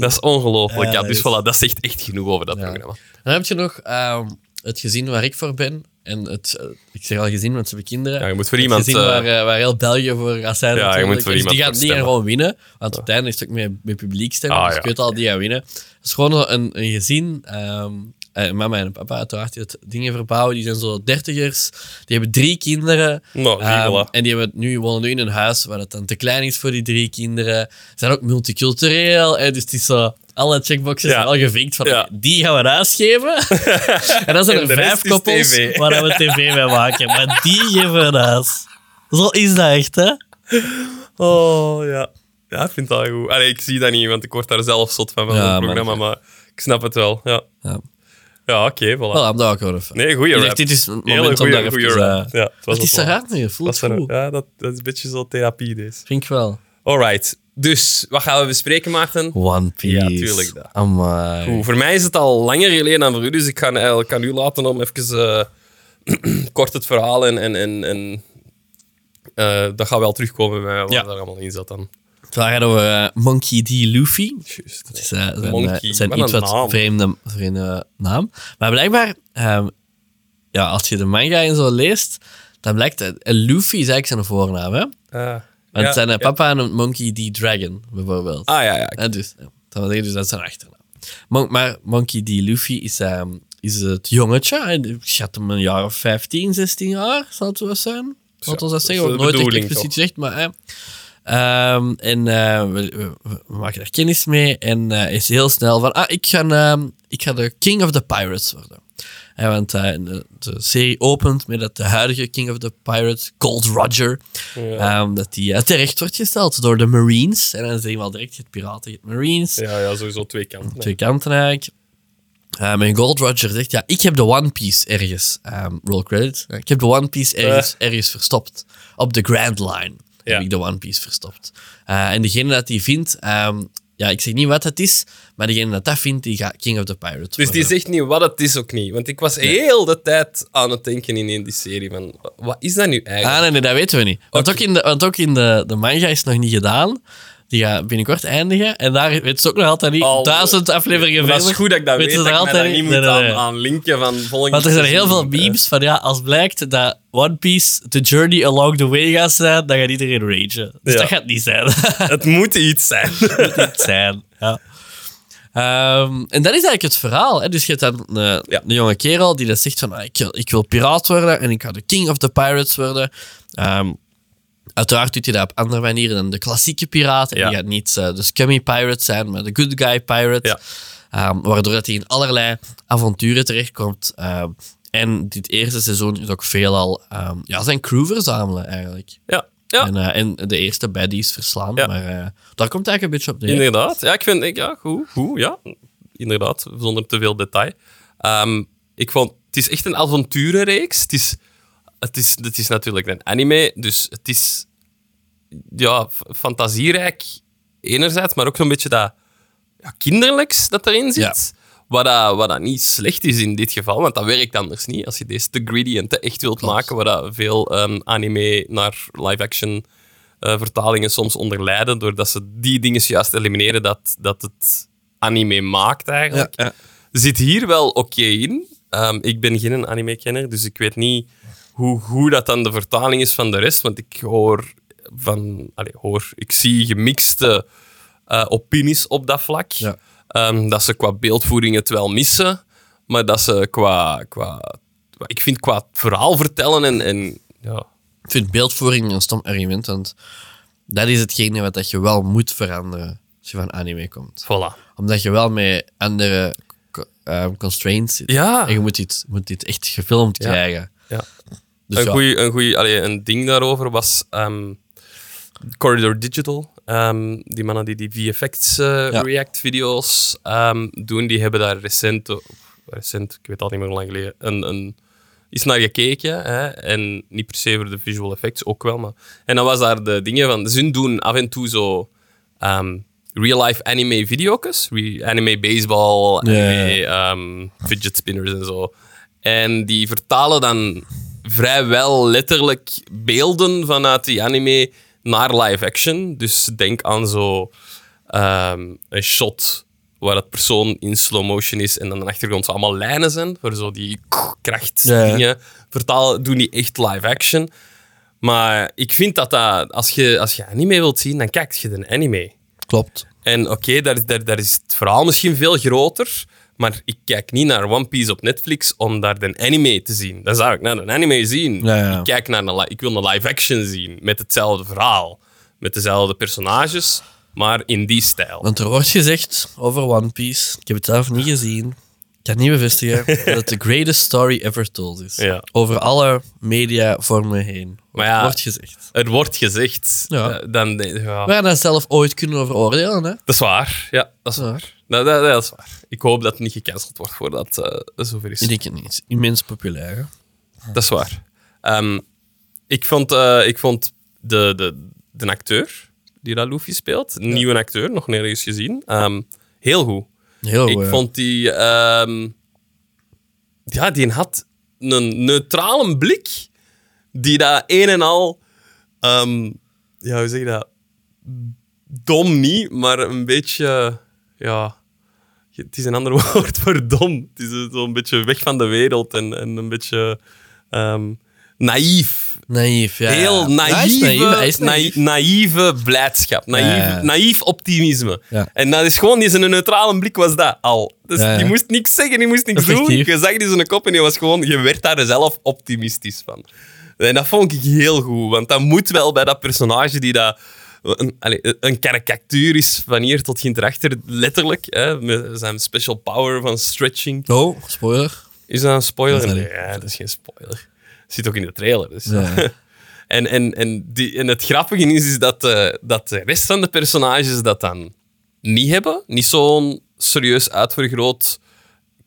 Dat is ongelooflijk. Ja, Ja, dat dus voilà, dat zegt echt genoeg over dat Ja. programma. Dan heb je nog ehm, het gezin waar ik voor ben. En het, eh, ik zeg al gezin, want ze hebben kinderen. Ja, je moet voor Het iemand... gezin eh, waar, eh, waar heel België voor gaat zijn. Ja, je natuurlijk. moet voor Dus iemand die gaan stemmen. gewoon winnen. Want op het einde is het ook met, met publiek stemmen. Ah, dus ja. ik weet al, die gaan winnen. Het is gewoon een, een gezin. ehm, eh, mama en papa uiteraard die het dingen verbouwen. Die zijn zo dertigers. Die hebben drie kinderen. Nou, Ehm, voilà. en die hebben nu, wonen nu in een huis waar het dan te klein is voor die drie kinderen. Ze zijn ook multicultureel. Dus het is zo... Alle checkboxes Ja. zijn al gevinkt van Ja. die gaan we geven. en dan zijn En er vijf koppels TV. waar we tv mee maken. Maar die geven we huis. Zo is dat echt, hè? Oh, ja. Ja, ik vind dat goed. Allee, ik zie dat niet, want ik word daar zelf zot van, van Ja, het programma, maar ik snap het wel. Ja. Ja. Ja, oké, voilà. Voilà, ik gewoon even. Nee, goeie Ik rap. dacht, dit is een moment om daar even... rap. eh, Ja, het was Wat is het er wel. aan? Je voelt Dat is goed. Ja, dat, dat is een beetje zo therapie, deze. Vind ik wel. Alright. Dus, wat gaan we bespreken, Maarten? One Piece. Ja, tuurlijk, dat. Amai. Oeh, voor mij is het al langer geleden dan voor u, dus ik ga eigenlijk aan u laten om even eh, kort het verhaal en... en, en, en eh, dat gaat wel terugkomen bij wat Ja. er allemaal in zat dan. Het gaat over eh, Monkey D. Luffy. Juist. Het is eh, zijn, Monkey, eh, zijn wat iets wat naam. vreemde, vreemde naam. Maar blijkbaar, ehm, ja, als je de manga en zo leest, dan blijkt dat Luffy is eigenlijk zijn voornaam. Hè? Want ja, zijn papa noemt Monkey D. Dragon, bijvoorbeeld. Ah, ja, ja. Ja, dus, dat wil zeggen, dus dat is zijn achternaam. Mon- maar Monkey D. Luffy is, ehm, is het jongetje. Hij- Ik schat hem een jaar of 15, 16 jaar, zal het wel zijn. Het wel dat zeggen, nooit echt toch? gezegd, maar... hè. Ehm, en eh, we, we- we maken daar kennis mee en eh, is heel snel van, ah, ik ga, ehm, ik ga de King of the Pirates worden. Eh, want de, de serie opent met dat de huidige King of the Pirates, Gold Roger, ehm, dat die terecht wordt gesteld door de Marines. En dan zien we al direct, je hebt piraten, je hebt Marines, Ja, ja, sowieso twee kanten. twee kanten eigenlijk. Um, en Gold Roger zegt, ja, ik heb de One Piece ergens, roll credit, ik heb de One Piece ergens, ergens verstopt. Op de Grand Line. Heb ik de One Piece verstopt. Uh, en degene dat die vindt, um, ja, ik zeg niet wat het is, maar degene dat dat vindt, die gaat King of the Pirates Dus die zegt niet wat het is ook niet. Want ik was heel de tijd aan het denken in die serie van, wat is dat nu eigenlijk? Ah, nee, nee, dat weten we niet. Want ook in, de, want ook in de, de manga is het nog niet gedaan. Die gaat binnenkort eindigen. En daar weet ze ook nog altijd niet. Al- duizend afleveringen dat verder. is goed dat ik dat weet, dat ik altijd niet moet nee, nee, nee. Aan, aan linken van volgende Want er zijn heel veel seizoen. memes van ja, als blijkt dat One Piece the journey along the way gaat zijn, dan gaat iedereen ragen. Dus Ja. dat gaat niet zijn. Het moet iets zijn. niet zijn. Ja. Ehm, en dat is eigenlijk het verhaal. Hè. Dus je hebt dan een, Ja. een jonge kerel die dat zegt van ah, ik, wil- ik wil piraat worden en ik ga de king of the pirates worden. Ehm, uiteraard doet hij dat op andere manieren dan de klassieke piraat. En Ja. die gaat niet eh, de scummy pirate zijn, maar de good guy pirate. Ja. Ehm, waardoor dat hij in allerlei avonturen terechtkomt. Ehm, en dit eerste seizoen is ook veelal ehm, ja, zijn crew verzamelen eigenlijk. Ja, ja En, eh, en de eerste baddies verslaan. Ja. Maar eh, daar komt eigenlijk een beetje op neer. inderdaad. Ja, ik vind, ik, ja, goed, goed, ja. Inderdaad, zonder te veel detail. Ik vond, het is echt een avonturenreeks. Het is, het is, het is natuurlijk een anime, dus het is ja, fantasierijk enerzijds, maar ook zo'n beetje dat ja, kinderlijks dat erin zit. Wat, dat, wat dat niet slecht is in dit geval, want dat werkt anders niet. Als je deze te greedy en te echt wilt maken, waar dat veel ehm, anime naar live-action eh, vertalingen soms onder lijden, doordat ze die dingen juist elimineren dat, dat het anime maakt eigenlijk. Ja. Zit hier wel oké in. Ehm, ik ben geen anime-kenner, dus ik weet niet hoe goed dat dan de vertaling is van de rest, want ik hoor van... Allee, hoor, ik zie gemixte eh, opinies op dat vlak. Ja. Ehm, dat ze qua beeldvoering het wel missen, maar dat ze qua... qua ik vind qua verhaal vertellen en... en ja, Ik vind beeldvoering een stom argument, want dat is hetgene wat dat je wel moet veranderen als je van anime komt. voilà. Omdat je wel met andere ehm, constraints zit. Ja. En je moet dit, moet dit echt gefilmd Ja. krijgen. Ja. Dus een, ja. goeie, een, goeie, allee, een ding daarover was ehm, Corridor Digital. Ehm, die mannen die die VFX eh, Ja. React-video's ehm, doen, die hebben daar recent, of recent, ik weet al niet meer hoe lang geleden, een, een, iets naar gekeken. Hè? En niet per se voor de visual effects, ook wel. Maar... En dan was daar de dingen van, ze doen af en toe zo real-life anime video's. Re- anime baseball, anime fidget spinners en zo. En die vertalen dan vrijwel letterlijk beelden vanuit die anime naar live action. Dus denk aan zo ehm, een shot waar het persoon in slow motion is en dan de achtergrond zo allemaal lijnen zijn, voor zo die krachtdingen Ja, vertalen, doen die echt live action. Maar ik vind dat, dat als, je, als je anime wilt zien, dan kijk je de anime. Klopt. En oké, daar, daar, daar is het verhaal misschien veel groter. Maar ik kijk niet naar One Piece op Netflix om daar de anime te zien. Dan zou ik naar een anime zien. Ja, ja. Ik, kijk naar een, ik wil een live action zien met hetzelfde verhaal. Met dezelfde personages, maar in die stijl. Want er wordt gezegd over One Piece, ik heb het zelf niet gezien, Ik kan niet bevestigen dat het de greatest story ever told is. Ja. Over alle mediavormen heen. Maar ja- Wordt gezegd. Er wordt gezegd, eh, dan, ja, We gaan daar zelf ooit kunnen over oordelen. Hè? dat is waar. Ja, dat is waar. Dat, dat, dat is waar. Ik hoop dat het niet gecanceld wordt voordat eh, het zover is. Ik denk het niet. Immens populair. hè. Dat is waar. Ehm, ik vond, eh, ik vond de, de, de acteur die dat Luffy speelt, een nieuwe acteur, nog nergens gezien, ehm, heel goed. Heel ik vond die... ehm, ja, die had een neutrale blik die dat een en al... ehm, ja, hoe zeg je dat? Dom niet, maar een beetje... Ja... Het is een ander woord voor dom. Het is zo'n beetje weg van de wereld en, en een beetje ehm, naïef. Naïef, ja. Heel is naïeve, naïef, naïef. naïeve blijdschap. Naïef, Ja, ja. naïef optimisme. Ja. En dat is gewoon, die zijn neutrale blik was dat al. Dus die moest niks zeggen, die moest niks doen. Je zag die zijn kop en die was gewoon, je werd daar zelf optimistisch van. En dat vond ik heel goed, want dat moet wel bij dat personage die dat een, een karikatuur is van hier tot hierachter, letterlijk. Hè, met zijn special power van stretching. Oh, spoiler. Is dat een spoiler? Nee, ja, dat is geen spoiler. Zit ook in de trailer. Dus. Ja. en, en, en, die, en het grappige is, is dat, eh, dat de rest van de personages dat dan niet hebben. Niet zo'n serieus uitvergroot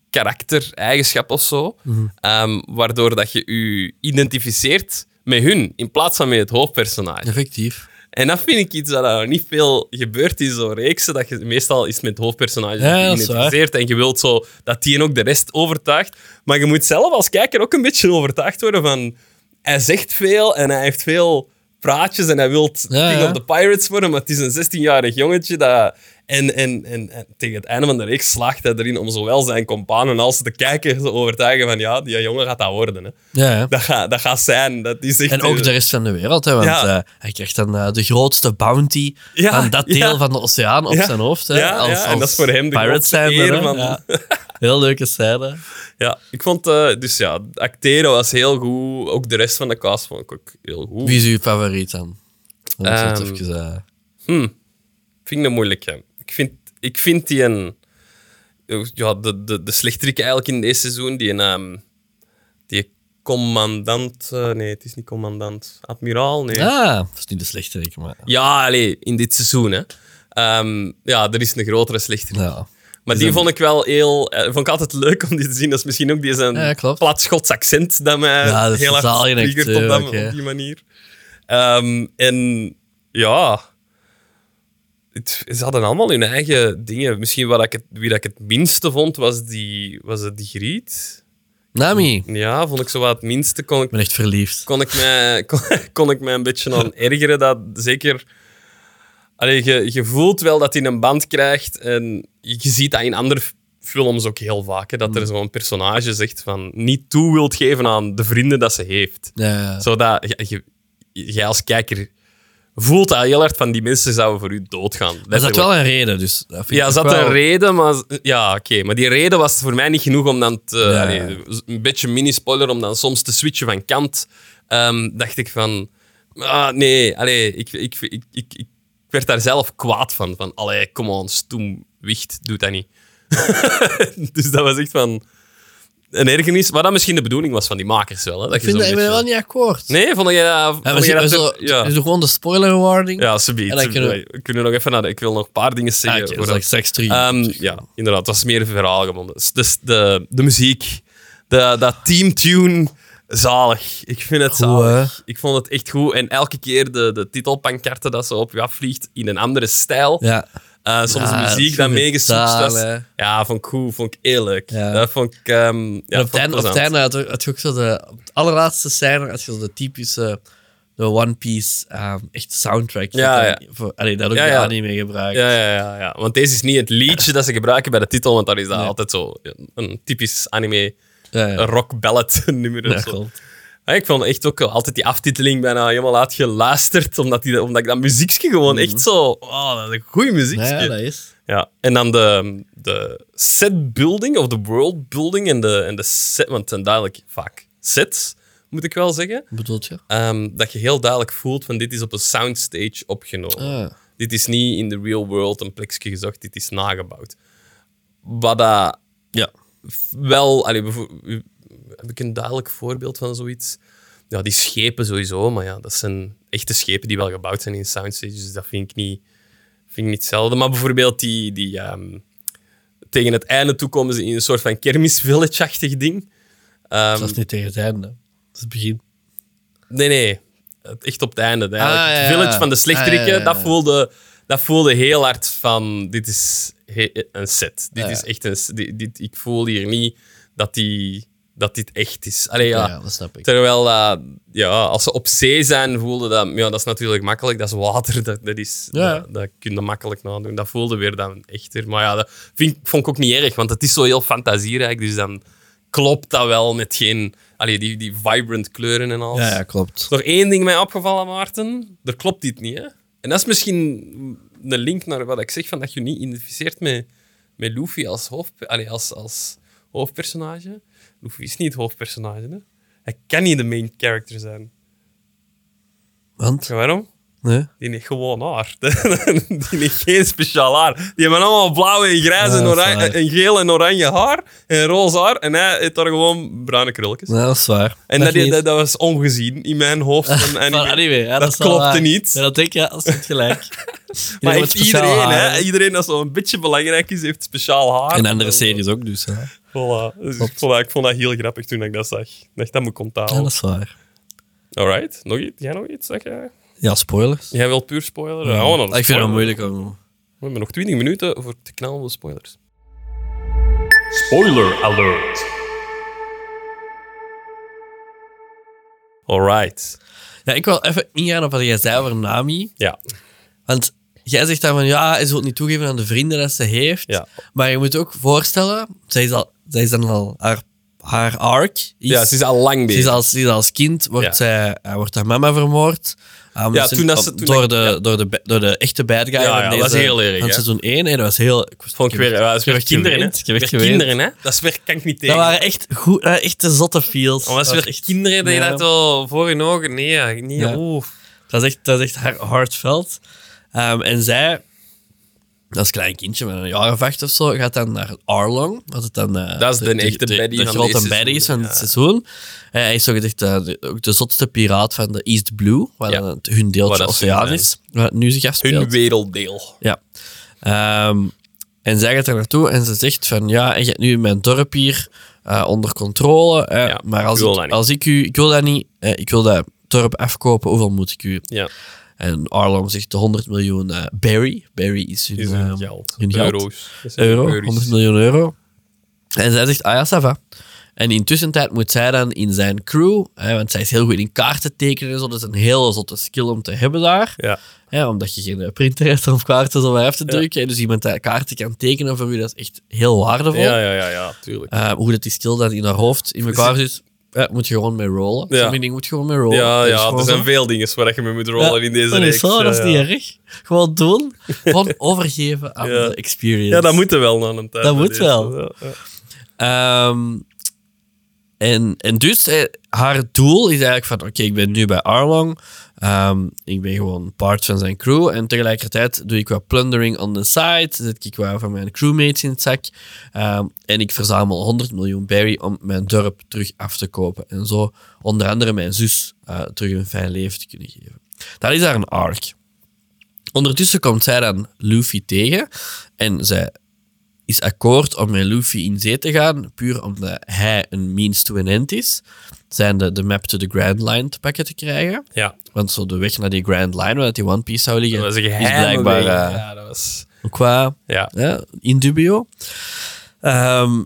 karakter-eigenschap of zo. Mhm. Ehm, waardoor dat je je identificeert met hun in plaats van met het hoofdpersonage. Effectief. En dat vind ik iets dat er niet veel gebeurt in zo'n reeksen. Dat je meestal is met het hoofdpersonage Ja, dat is geïdentificeerd. En je wilt zo dat die ook de rest overtuigt. Maar je moet zelf als kijker ook een beetje overtuigd worden van... Hij zegt veel en hij heeft veel praatjes en hij wil Ja, King ja. of the Pirates worden, maar het is een 16-jarig jongetje dat... En, en, en, en tegen het einde van de reeks slaagt hij erin om zowel zijn companen als de kijker te overtuigen van ja, die jongen gaat dat worden. Hè. Ja, ja. Dat, gaat, dat gaat zijn. Dat is echt, En ook eh, de rest van de wereld, hè, want Ja. eh, hij krijgt dan eh, de grootste bounty van dat deel van de oceaan op zijn hoofd. Hè, Ja, ja, en dat is voor hem de pirate hè. van-. Heel leuke scène. Ja, ik vond... dus ja, acteren was heel goed. Ook de rest van de cast vond ik ook heel goed. Wie is uw favoriet dan? Om het Ehm, even, eh, Hm, vind ik een moeilijke. Ik vind, ik vind die een... Ja, de, de, de slechterik eigenlijk in deze seizoen, die een... ehm, die commandant... eh, nee, het is niet commandant. Admiraal, nee. Ah, dat is niet de slechterik, maar... Ja, allee, in dit seizoen, hè. Ehm, ja, er is een grotere slechterik. Ja. Maar die vond ik wel heel... eh, vond ik altijd leuk om die te zien. Dat is misschien ook die zijn Ja, klopt. plat Schots accent dat mij Ja, dat heel zalig triggert op, dat- op die manier. Ehm, en ja... Het, ze hadden allemaal hun eigen dingen. Misschien wat ik het, wie dat ik het minste vond, was, die, was het die Griet. Nami, Ja, vond ik zo wat het minste. Kon ik ben echt verliefd. kon ik mij, kon, kon ik mij een beetje aan ergeren. Dat zeker... Allee, je, je voelt wel dat hij een band krijgt. En je ziet dat in andere films ook heel vaak. Hè, dat er zo'n personage zegt van... Niet toe wilt geven aan de vrienden dat ze heeft. Ja, ja. Zodat jij als kijker voelt dat heel hard van... Die mensen zouden voor u doodgaan. Er zat wel een reden, dus dat vind Ja, ik zat wel- een reden, maar... Ja, oké. maar die reden was voor mij niet genoeg om dan te... Ja. allee, een beetje mini-spoiler, om dan soms te switchen van kant. Ehm, dacht ik van... Ah, nee, allee, ik, ik, ik, ik, ik werd daar zelf kwaad van. Van, allee, come on, stoem, wicht, doe dat niet. dus dat was echt van... Een ergernis, maar dat misschien de bedoeling was van die makers wel. Hè, dat Ik vind dat, ik ben wel niet akkoord. Nee, vond je dat... Ja, vond je dat ja. gewoon de spoiler warning. Ja, subiet. En dan kunnen we- kunnen nog even naar... de- Ik wil nog een paar dingen Ah, zeggen. oké, voor dat is like seks 3. Ehm, ja, inderdaad. Dat was meer verhaalgebonden. Dus de, de muziek, de, dat teamtune, zalig. Ik vind het Goed, zalig. Ik vond het echt goed. En elke keer de, de titelpankarten dat ze op je afvliegt in een andere stijl. ja. Eh, soms Ja, muziek was. zalig. Ja, vond ik goed. Vond ik. Ja. Dat vond ik... ehm ja, op vond het einde, had, had je ook zo de op het allerlaatste scène had je zo de typische de One Piece ehm, echt soundtrack. Ja, Dat ja. dan Voor, allee, dat ook Ja, ja. anime gebruikt. Ja, ja, ja, ja. Want deze is niet het liedje dat ze gebruiken bij de titel, want dan is dat Nee. altijd zo een typisch anime rock ballad nummer. Ja, ik vond echt ook altijd die aftiteling bijna helemaal uitgeluisterd, omdat, die, omdat ik dat muziekje gewoon echt zo... Oh, dat is een goede muziekje. Ja, Ja, dat is. En dan de, de set building, of de world building en de, en de set... Want het zijn duidelijk vaak sets, moet ik wel zeggen. Bedoelt je? Ehm, dat je heel duidelijk voelt van dit is op een soundstage opgenomen. Ah. Dit is niet in de real world een plekje gezocht, dit is nagebouwd. Wat dat Ja. wel... Allee, heb ik een duidelijk voorbeeld van zoiets? Ja, die schepen sowieso, maar ja, dat zijn echte schepen die wel gebouwd zijn in soundstage, dus dat vind ik niet, vind ik niet hetzelfde. Maar bijvoorbeeld die... die ehm, tegen het einde toe komen ze in een soort van kermisvillage-achtig ding. Ehm, Dat is niet tegen het einde. Dat is het begin. Nee, nee. Echt op het einde. Ah, ja, het ja. village van de slechterikken, Ah, ja, ja. Dat, voelde, dat voelde heel hard van... Dit is een set. Dit Ah, is echt een... dit- ik voel hier niet dat, die, dat dit echt is. Allee, ja. Ja, dat snap ik. Terwijl, ja, als ze op zee zijn, voelde dat... Ja, dat is natuurlijk makkelijk. Dat is water. Dat, dat, is, Ja. dat, dat kun je makkelijk nadoen. Dat voelde weer dan echter. Maar ja, dat vind, vond ik ook niet erg, want het is zo heel fantasierijk. Dus dan klopt dat wel met geen... Allee, die, die vibrant kleuren en alles. Ja, ja, klopt. Nog één ding mij opgevallen, Maarten. Er klopt dit niet, hè? En dat is misschien een link naar wat ik zeg, van dat je niet identificeert met, met Luffy als, hoofd, allee, als, als hoofdpersonage. Luffy is niet het hoofdpersonage, hè? Hij kan niet de main character zijn. Want? Ja, waarom? Nee? Die heeft gewoon haar. Die heeft geen speciaal haar. Die hebben allemaal blauw en grijs Ja, en, oranje, en geel en oranje haar. En roze haar. En hij heeft daar gewoon bruine krulletjes. Nee, dat is waar. En dat, dat, dat was ongezien in mijn hoofd. Anime. Van anime, ja, dat klopte niet. Ja, dat denk ik, ja, dat is niet gelijk. Maar Iedereen iedereen, haar, hè? iedereen dat zo'n beetje belangrijk is, heeft speciaal haar. In andere series ook, dus. Ja, Voilà. Dus ik, vond dat, ik vond dat heel grappig toen ik dat zag. Ik dacht, dat moet ik ja onthouden. dat is waar. Alright. Nog iets? Jij nog iets? Zeg jij? Ja, spoilers. Jij wilt puur spoiler? Ja. Oh, ik vind het moeilijk om... We hebben nog 20 minuten voor te knallen op spoilers. Spoiler alert. Alright. Ja, ik wil even ingaan op wat jij zei over Nami. Ja. Want jij zegt dan van, ja, ze wil niet toegeven aan de vrienden dat ze heeft. Ja. Maar je moet je ook voorstellen, zij is, al, zij is dan al haar, haar arc. Is, ja, ze is al lang ze bezig. is als, ze is als kind, wordt, Ja. zij, eh, wordt haar mama vermoord. Um, Ja, ze- toen dat ze- toen door, dat- de, ja. door, de, door de echte bad guy Ja, ja, deze, dat is heel erg, van seizoen 1. Hè, dat was heel... Ik, was- Vond ik weer, dat heb weer kinderen, hè? Weer kinderen, hè? Dat is weer, kan ik niet tegen. Dat waren echt goed, eh, echt de zotte feels. Dat is weer echt kinderen die ja. dat zo voor hun ogen... Nee, niet... Oeh. Dat is echt, dat is echt haar heartfelt. Ehm, en zij, als klein kindje met een jaar of acht of zo, gaat dan naar Arlong. Wat het dan, eh, Dat is de echte de, baddie de van grote deze baddie is van ja. seizoen. Eh, hij is zogezegd uh, de, ook de zotste piraat van de East Blue, waar Ja. dan hun deeltje oceaan is, waar het nu zich afspeelt. Hun werelddeel. Ja. Ehm, en zij gaat er naartoe en ze zegt van ja, je hebt nu mijn dorp hier eh, onder controle. eh, Ja, maar als ik wil ik, dat niet. als ik u, ik wil dat niet, eh, ik wil dat dorp afkopen, hoeveel moet ik u? Ja. En Arlong zegt de 100 miljoen eh Barry. Barry is hun, Is hun eh, geld. hun geld. Euro's. Euro, euro's. 100 miljoen euro. En zij zegt, ah ja, ça va. En intussen tijd moet zij dan in zijn crew, hè, want zij is heel goed in kaarten tekenen en zo, dat is een hele zotte skill om te hebben daar. Ja. Hè, omdat je geen eh, printer hebt om kaarten zo maar af te drukken. hè. Dus iemand die kaarten kan tekenen voor u, dat is echt heel waardevol. Ja, ja, ja, ja, tuurlijk. Eh, hoe dat die skill dan in haar hoofd in elkaar zit, ja, moet je gewoon mee rollen. Ja. Sommige dingen moet je gewoon mee rollen. ja, is ja, er zijn veel dingen waar je mee moet rollen Ja, in deze dat is reeks. zo, dat is niet erg. Gewoon doen. Gewoon overgeven aan de experience. Ja, dat moet er wel na een tijd. Dat moet wel. Ehm, en, en dus, eh, haar doel is eigenlijk van, oké, ik ben nu bij Arlong. Ehm, ik ben gewoon part van zijn crew. En tegelijkertijd doe ik wat plundering on the side. Zet ik wat van mijn crewmates in het zak. Ehm, en ik verzamel 100 miljoen berry om mijn dorp terug af te kopen. En zo onder andere mijn zus eh, terug een fijn leven te kunnen geven. Dat is daar een arc. Ondertussen komt zij dan Luffy tegen. En zij is akkoord om met Luffy in zee te gaan, puur omdat hij een means to an end is. Zijn de, de map to the Grand Line te pakken te krijgen. Ja, Want zo de weg naar die Grand Line, waar die One Piece zou liggen, dat was is blijkbaar eh, Ja, dat was... qua Ja. ja, in dubio. Ehm,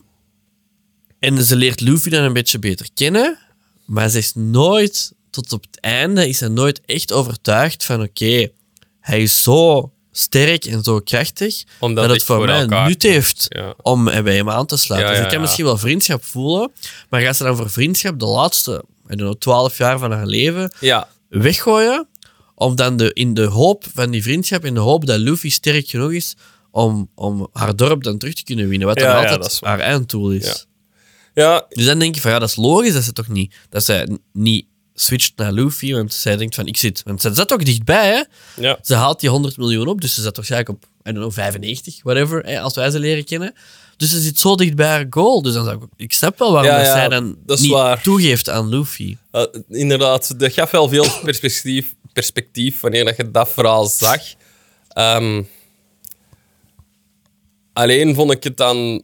en ze leert Luffy dan een beetje beter kennen, maar ze is nooit, tot op het einde, is ze nooit echt overtuigd van oké, hij is zo sterk en zo krachtig, Om dat het voor voor mij nut heeft ja. om eh, bij hem aan te sluiten. Ja, dus ik kan misschien wel vriendschap voelen, maar gaat ze dan voor vriendschap de laatste, I don't know, 12 jaar van haar leven Ja, weggooien. Om dan de, in de hoop van die vriendschap, in de hoop dat Luffy sterk genoeg is om, om haar dorp dan terug te kunnen winnen. Wat dan altijd haar einddoel is. Ja. ja, Dus dan denk je van ja, dat is logisch dat ze toch niet, dat zij n- niet switcht naar Luffy, want zij denkt van ik zit. Want ze zat ook dichtbij, hè? ja. Ze haalt die 100 miljoen op, dus ze zat waarschijnlijk op, I don't know, 95, whatever, hè, als wij ze leren kennen. Dus ze zit zo dicht bij haar goal. Dus dan zou ik, ik snap wel waarom Ja, zij dan dat niet waar. toegeeft aan Luffy. Eh, inderdaad, dat gaf wel veel perspectief, perspectief wanneer dat je dat verhaal zag. Ehm, alleen vond ik het dan...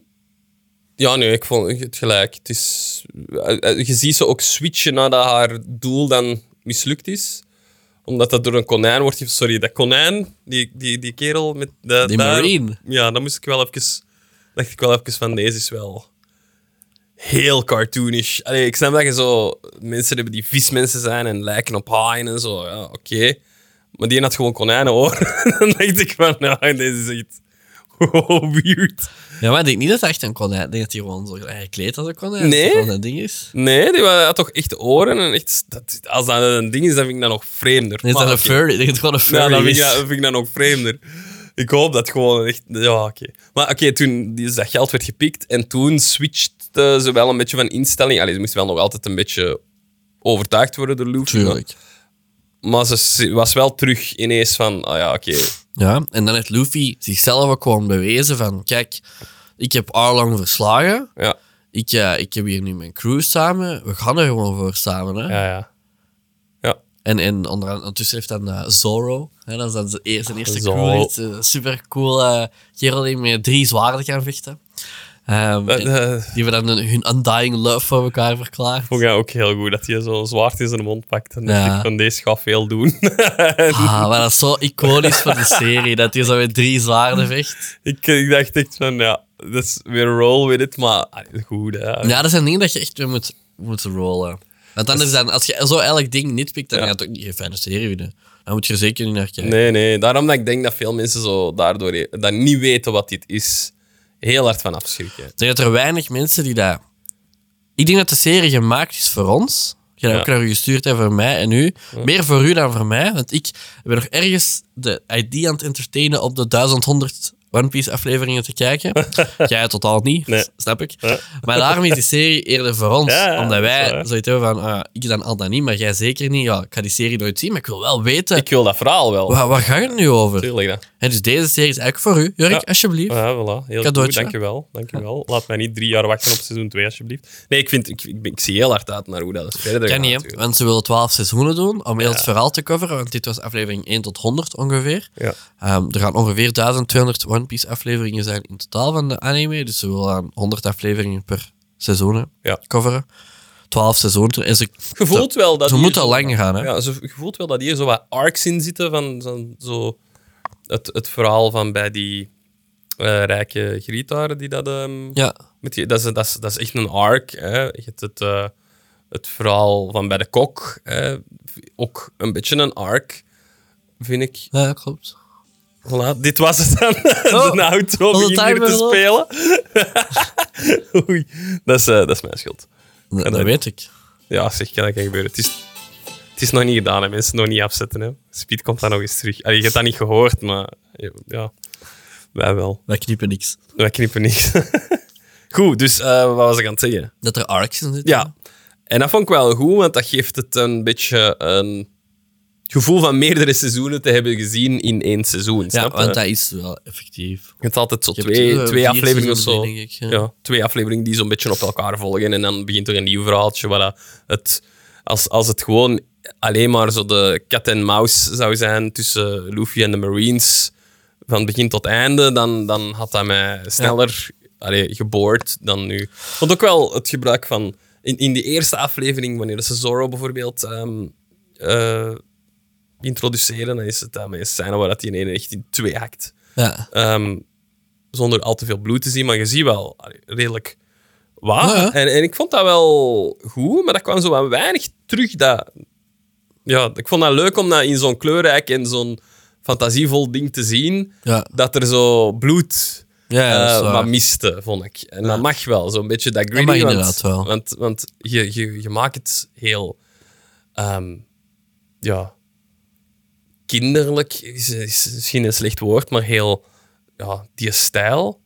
Ja, nee, ik vond het gelijk. Het is, eh, eh, je ziet ze ook switchen nadat haar doel dan mislukt is. Omdat dat door een konijn wordt... Sorry, dat konijn, die, die, die kerel met... De, Die daar- marine. Ja, dan moest ik wel even... dacht ik wel even van, deze is wel heel cartoonish. Allee, ik snap dat je zo mensen hebben die vismensen zijn en lijken op haaien en zo. Ja, oké. Maar die had gewoon konijnenoor. dan dacht ik van, nou, deze is echt wow, weird. Ja, maar ik denk niet dat hij echt een konijn... Ik denk dat hij gewoon zo gekleed als een konijn. Nee? Dat ding is. Nee, die had toch echt oren en echt... Dat, als dat een ding is, dan vind ik dat nog vreemder. Nee, is dat een furry? Ik denk dat het gewoon een Ja, furry dan vind, ik dat, vind ik dat nog vreemder. Ik hoop dat gewoon echt... Ja, oké. Maar oké, toen die- dat geld werd gepikt en toen switchte ze wel een beetje van instelling. Allee, ze moest wel nog altijd een beetje overtuigd worden door maar- Tuurlijk. Maar ze was wel terug ineens van... Ah ja, oké. Ja, en dan heeft Luffy zichzelf ook gewoon bewezen van... Kijk, ik heb Arlong verslagen. Ja, Ik, eh, ik heb hier nu mijn crew samen. We gaan er gewoon voor samen. Hè? ja, ja. Ja, En, en onder, ondertussen heeft dan eh, Zoro. Hè, dat is dan zijn eerste, eerste Zoro. crew. Een super cool eh, kerel die met drie zwaarden kan vechten. Ehm, Eh, eh, die hebben dan hun, hun undying love voor elkaar verklaard. vond ik ook heel goed. Dat hij zo zwaard in zijn mond pakt. En Ja. ik van, deze gaat veel doen. Ah, maar dat is zo iconisch voor de serie, dat hij zo met drie zwaarden vecht. ik, ik dacht echt van, ja, dat is weer roll with it. Maar goed, hè. Ja, dat zijn dingen dat je echt weer moet, moet rollen. Want anders dan, als je zo elk ding niet pikt, dan Ja. gaat het ook niet een fijne serie vinden. Dan moet je er zeker niet naar kijken. Nee, nee. Daarom dat ik denk dat veel mensen zo daardoor dat niet weten wat dit is, heel hard van afschrikken. Ik denk dat er weinig mensen die dat... Ik denk dat de serie gemaakt is voor ons. Je hebt Ja. ook naar u gestuurd hè, voor mij en u. Meer voor u dan voor mij. Want ik ben nog ergens de idee aan het entertainen op de 1100 One Piece afleveringen te kijken. Jij totaal niet, Nee. snap ik. Ja. Maar daarom is die serie eerder voor ons. Ja, ja, omdat dat is wij waar. zoiets hebben van, ah, ik dan al dan niet, maar jij zeker niet. Ja, ik ga die serie nooit zien, maar ik wil wel weten, Ik wil dat verhaal wel. waar, waar gaat het nu over? Tuurlijk. En dus deze serie is eigenlijk voor u. Jurk, Ja. alsjeblieft. Ja, voilà. Heel Cadeautje. goed. Dankjewel. Dankjewel. Laat mij niet drie jaar wachten op seizoen 2, alsjeblieft. Nee, ik, vind, ik, ik, ik zie heel hard uit naar hoe dat verder Kan gaat. niet, hè? want ze willen 12 seizoenen doen om heel Ja. het verhaal te coveren. Want dit was aflevering 1 tot 100 ongeveer. Ja. Ehm, er gaan ongeveer 1200 One Piece afleveringen zijn in totaal van de anime. Dus ze willen aan 100 afleveringen per seizoen Ja. coveren. 12 seizoenen. En ze, Je voelt wel dat ze moeten zo- lang gaan, hè? Ja, zo, je voelt wel dat hier zo wat arcs in zitten van, van zo het, het verhaal van bij die eh, rijke grietaren die dat... ehm, ja. met die, dat, is, dat, is, dat is echt een arc. Hè. Je hebt het, eh, het verhaal van bij de kok. Hè. Ook een beetje een arc, vind ik. ja, klopt. Voilà, dit was het dan. Oh, de outro onze begint hier te spelen. Oei, dat is, eh, dat is mijn schuld. Dat, weet ik. Ja, zeg, kan dat kan gebeuren. Het is, het is nog niet gedaan, hè. mensen nog niet afzetten. Hè. Speed komt dan nog eens terug. Allee, je hebt dat niet gehoord, maar ja, wij wel. Wij knippen niks. Wij knippen niks. Goed, dus eh, wat was ik aan het zeggen? Dat er arcs in zitten. Ja, en dat vond ik wel goed, want dat geeft het een beetje een gevoel van meerdere seizoenen te hebben gezien in één seizoen. Ja, snap je? want dat is wel effectief. Je hebt altijd zo Je hebt, twee, eh, twee vier afleveringen of zo. seizoenen, denk ik, ja. ja. twee afleveringen die zo'n beetje op elkaar volgen. En dan begint er een nieuw verhaaltje. Waar dat het, als, als het gewoon alleen maar zo de cat en mouse zou zijn tussen Luffy en de Marines van begin tot einde, dan, dan had dat mij sneller allee, geboord dan nu. Want ook wel het gebruik van... In, in die eerste aflevering, wanneer ze Zoro bijvoorbeeld ehm, eh, introduceren, dan is het daarmee een scène waar dat die in één echt in twee hakt. Ja. Ehm, zonder al te veel bloed te zien, maar je ziet wel allee, redelijk wat. Ja, ja. En, en ik vond dat wel goed, maar dat kwam zo wat weinig terug. Dat, ja, ik vond dat leuk om dat in zo'n kleurrijk en zo'n fantasievol ding te zien, Ja. dat er zo bloed Ja, dat is eh, miste, vond ik. En dat mag wel, zo'n beetje dat greedy. want, inderdaad wel. Want, want je, je, je maakt het heel... ehm, ja... Kinderlijk is, is misschien een slecht woord, maar heel... Ja, die stijl.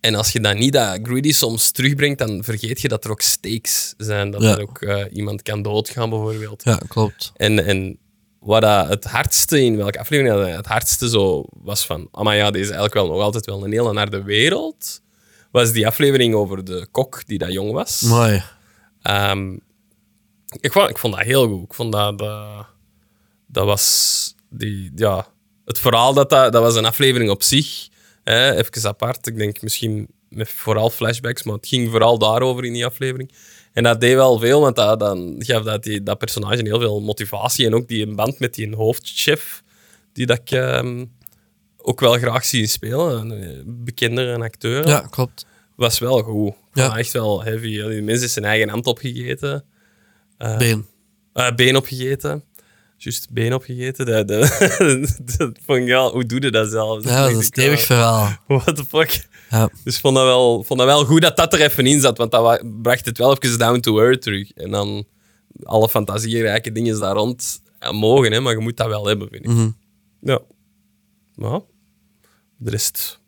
En als je dan niet dat greedy soms terugbrengt, dan vergeet je dat er ook stakes zijn. Dat Ja. er ook eh, iemand kan doodgaan, bijvoorbeeld. Ja, klopt. En, en wat dat het hardste in welke aflevering dat het hardste zo was van, ah maar ja, deze is eigenlijk wel nog altijd wel een hele naar de wereld. was die aflevering over de kok die dat jong was. Mooi. Ehm, ik, vond, ik vond dat heel goed. Ik vond dat... Dat, dat was... Die, ja, het verhaal, dat, dat, dat was een aflevering op zich. Hè, even apart. Ik denk misschien met vooral flashbacks, maar het ging vooral daarover in die aflevering. En dat deed wel veel, want dat, dan gaf dat, die, dat personage heel veel motivatie. En ook die een band met die hoofdchef, die dat ik ehm, ook wel graag zie spelen. Een eh, bekendere een acteur. Ja, klopt. Was wel goed. Ja. echt wel heavy. Die mensen zijn eigen hand opgegeten. Been. Eh, been opgegeten. Juist, been opgegeten. Dat, dat, dat vond ik wel... Hoe doe je dat zelf? Ja, dat is een stevig verhaal. What the fuck? Ja. Dus ik vond dat, wel, vond dat wel goed dat dat er even in zat, want dat bracht het wel even down to earth terug. En dan alle fantasierijke dingen daar rond ja, mogen, hè, maar je moet dat wel hebben, vind ik. Mhm. Ja. Maar, de rest...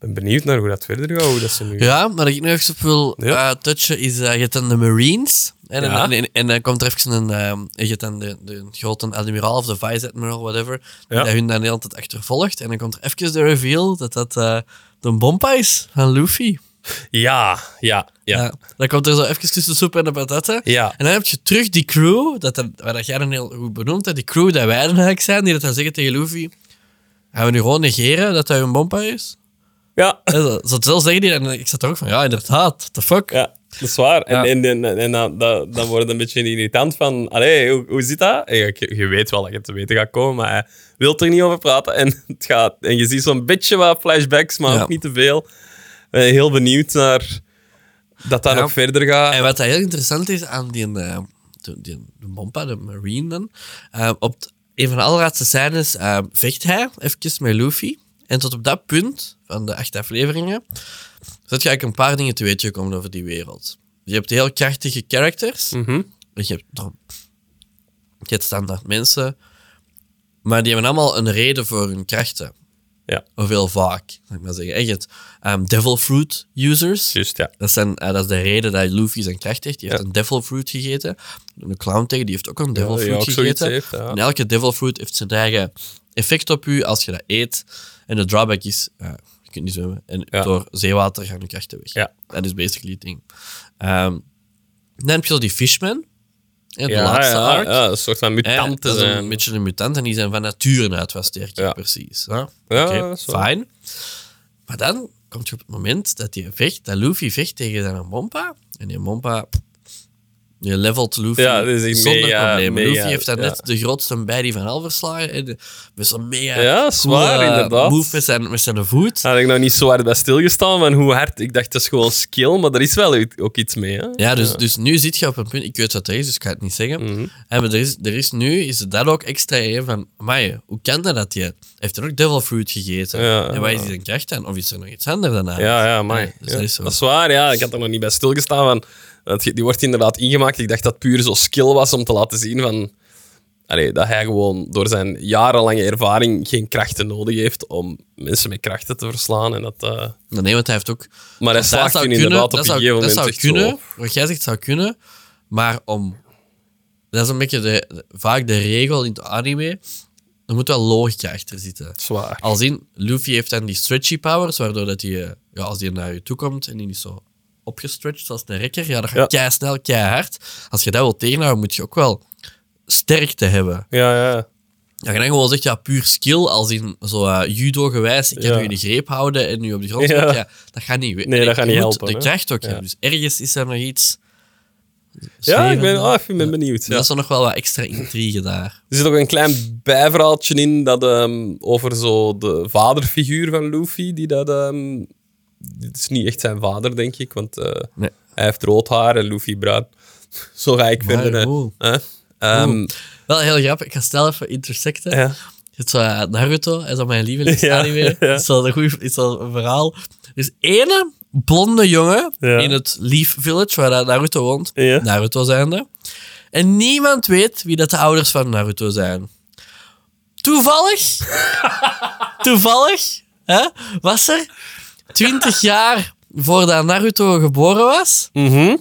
Ik ben benieuwd naar hoe dat verder gaat, hoe dat ze nu... Ja, maar ik nog even op wil Ja. eh, touchen is, eh, je hebt dan de Marines. En, Ja. en, en, en dan komt er even een, eh, je hebt dan de, de grote admiraal of de vice-admiral, whatever, die Ja. dat hun dan de hele tijd achtervolgt. En dan komt er even de reveal dat dat eh, de bompa is van Luffy. Ja, ja, ja. Ja. Dan komt er zo even tussen de soep en de patatten. Ja. En dan heb je terug die crew, dat, waar dat jij dan heel goed benoemd hebt, die crew dat wij dan eigenlijk zijn, die dat dan zeggen tegen Luffy, gaan we nu gewoon negeren dat hij een bompa is? Ja, Ja, dat zeggen die, en ik zat er ook van, ja, inderdaad, what the fuck? ja, dat is waar. En, en, en, en dan, dan, dan wordt het een beetje irritant van... Allee, hoe, hoe zit dat? Je, je weet wel dat je te weten gaat komen, maar hij wil er niet over praten. En, het gaat, en je ziet zo'n beetje wat flashbacks, maar ook niet te veel. Ben heel benieuwd naar dat dat nog verder gaat. En wat heel interessant is aan die, eh, de, die, de Bompa, de Marine dan, eh, op t- een van de allerlaatste scènes eh, vecht hij even met Luffy. En tot op dat punt van de acht afleveringen zet je eigenlijk een paar dingen te weten komen over die wereld. Je hebt heel krachtige characters. Mhm. Je hebt, dan- je hebt standaard mensen. Maar die hebben allemaal een reden voor hun krachten. Ja, Of heel vaak, ik maar zeggen. En je hebt ehm, Devil Fruit users. juist, ja. Dat, zijn, eh, dat is de reden dat Luffy zijn kracht heeft. Die heeft Ja. een devil fruit gegeten. De clown tegen die heeft ook een devil fruit gegeten. heeft. En elke devil fruit heeft zijn eigen effect op u als je dat eet. En de drawback is, eh, je kunt niet zwemmen. En Ja. door zeewater gaan je krachten weg. Ja. Dat is basically het ding. Ehm, dan heb je zo die Fishman. En de Ja, laatste ja, arc. ja, een soort van mutanten zijn. een beetje een mutant en die zijn van nature uit wat sterker, Ja. precies. Ja, Ja, wel- fijn. Maar dan komt je op het moment dat, die vecht, dat Luffy vecht tegen zijn Mompa. En die Mompa, je levelt Luffy Ja, dat is echt zonder mega- probleem. mega, Luffy heeft dan ja. net de grootste bij die van al verslagen. En met zo'n mega Ja, zwaar, coole inderdaad. move met zijn, met zijn voet. Had ik nog niet zo hard bij stilgestaan van hoe hard. Ik dacht, dat is gewoon skill, maar er is wel ook iets mee. Hè? Ja, dus, dus nu zit je op een punt, ik weet wat dat is, dus ik ga het niet zeggen. Mhm. En maar er is, er is nu, is het dat ook extra van, amai, hoe kan dat dat je... Heeft er ook devil fruit gegeten? Ja, en wat is die zijn kracht dan? Of is er nog iets anders dan? Ja, ja, maar. Ja, dus dat is zo. Dat is waar, ja. Ik had er nog niet bij stilgestaan. Van, want die wordt inderdaad ingemaakt. Ik dacht dat het puur zo skill was om te laten zien van... Allee, dat hij gewoon door zijn jarenlange ervaring geen krachten nodig heeft om mensen met krachten te verslaan. En dat, eh, Nee, want hij heeft ook... maar hij dat slaagt zou kunnen, inderdaad op dat een zou, gegeven dat moment zou echt kunnen, zo... wat jij zegt zou kunnen, maar om... Dat is een beetje de, vaak de regel in het anime. Er moet wel logica achter zitten. Zwaar. Als in, Luffy heeft dan die stretchy powers, waardoor dat hij, eh, ja, als hij naar je toe komt en die is zo opgestretched zoals een rekker, ja, dat gaat Ja. kei snel, kei hard. Als je dat wil tegenhouden, moet je ook wel sterkte hebben. Ja, ja. Ja, je dan gewoon zegt, ja, puur skill, als in zo eh, judo-gewijs, ik kan Ja. in de greep houden en nu op de grond Ja. dat gaat niet. Nee, dat gaat niet helpen, de kracht ook hebben. Dus ergens is er nog iets... Ja, ik ben, oh, ik ben benieuwd. Ja. Dat is nog wel wat extra intrigue daar. Er zit ook een klein bijverhaaltje in dat, ehm, over zo de vaderfiguur van Luffy. Die dat, ehm, dit is niet echt zijn vader, denk ik, want eh, Nee. hij heeft rood haar en Luffy bruin. Zo ga ik Maar verder. hè. cool. Hè? Ehm, Wel heel grappig, ik ga snel even intersecten. ja. Hebt zo eh, Naruto, hij is al mijn lievelingsanime. Ja, ja. Is wel een goed is wel een verhaal. Dus ene blonde jongen Ja. in het Leaf Village, waar Naruto woont. Ja. Naruto zijnde. En niemand weet wie dat de ouders van Naruto zijn. Toevallig, toevallig, hè, was er 20 jaar voordat Naruto geboren was. Mhm.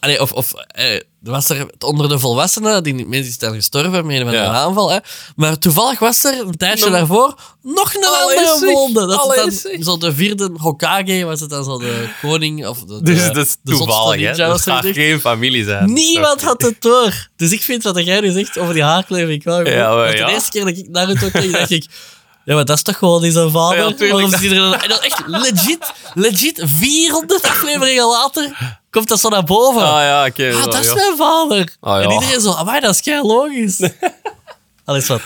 Allee, of, of eh, was er onder de volwassenen, die mensen zijn gestorven met Ja. een aanval, hè. maar toevallig was er een tijdje daarvoor nog een andere volgende. Dat is dan zo de vierde Hokage, was het dan zo de koning of de, Dus dat is toevallig, hè. Dat gaat geen familie zijn. Niemand had het door. Dus ik vind wat jij nu zegt over die haarkleur, ik wel goed. Ja, maar Want ja. De eerste keer dat ik Naruto keek, dacht ik... Ja, maar dat is toch gewoon die zijn vader? Ja, die er dan... En echt legit, legit 400 afleveringen later komt dat zo naar boven. Ah ja, oké. Ah, dat is ja. mijn vader. Ah, ja. En iedereen zo, amai, dat is kei logisch. Alles wat.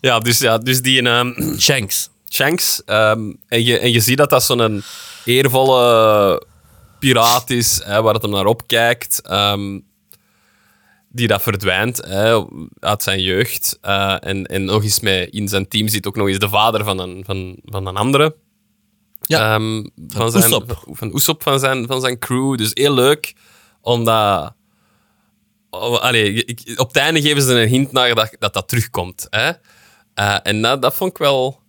Ja, dus, ja, dus die ehm, Shanks. Shanks. ehm, en, je, en je ziet dat dat zo'n eervolle piraat is, hè, waar het hem naar opkijkt. ehm, die dat verdwijnt hè, uit zijn jeugd. Eh, en, en nog eens mee in zijn team zit ook nog eens de vader van een, van, van een andere. Ja. Ehm, van, zijn, Usopp. van Usopp, van zijn, van zijn crew. Dus heel leuk, omdat... Oh, allee, ik- op het einde geven ze een hint naar dat dat, dat terugkomt. Hè? Eh, en dat, dat vond ik wel,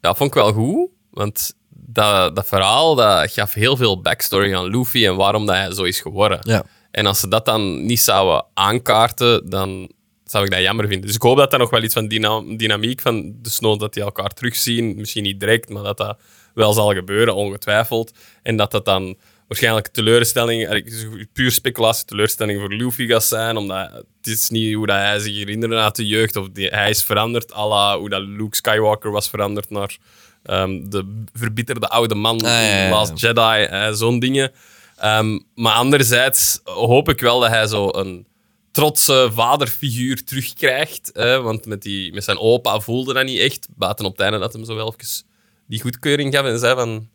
ja, vond ik wel goed. Want dat, dat verhaal dat gaf heel veel backstory aan Luffy en waarom dat hij zo is geworden. Ja. En als ze dat dan niet zouden aankaarten, dan zou ik dat jammer vinden. Dus ik hoop dat er nog wel iets van dyna- dynamiek van de Snow dat die elkaar terugzien. Misschien niet direct, maar dat dat wel zal gebeuren, ongetwijfeld. En dat dat dan waarschijnlijk teleurstelling, puur speculatie, teleurstelling voor Luffy gaat zijn. Omdat het is niet hoe dat hij zich herinnerde uit de jeugd. Of die, hij is veranderd, à la hoe dat Luke Skywalker was veranderd naar ehm, de verbitterde oude man Ah, ja, ja, in ja. Last Jedi. eh, Zo'n dingen. Ehm, maar anderzijds hoop ik wel dat hij zo een trotse vaderfiguur terugkrijgt. hè, want met, die, met zijn opa voelde dat niet echt. Buiten op het einde dat hem zo wel even die goedkeuring gaf en zei van...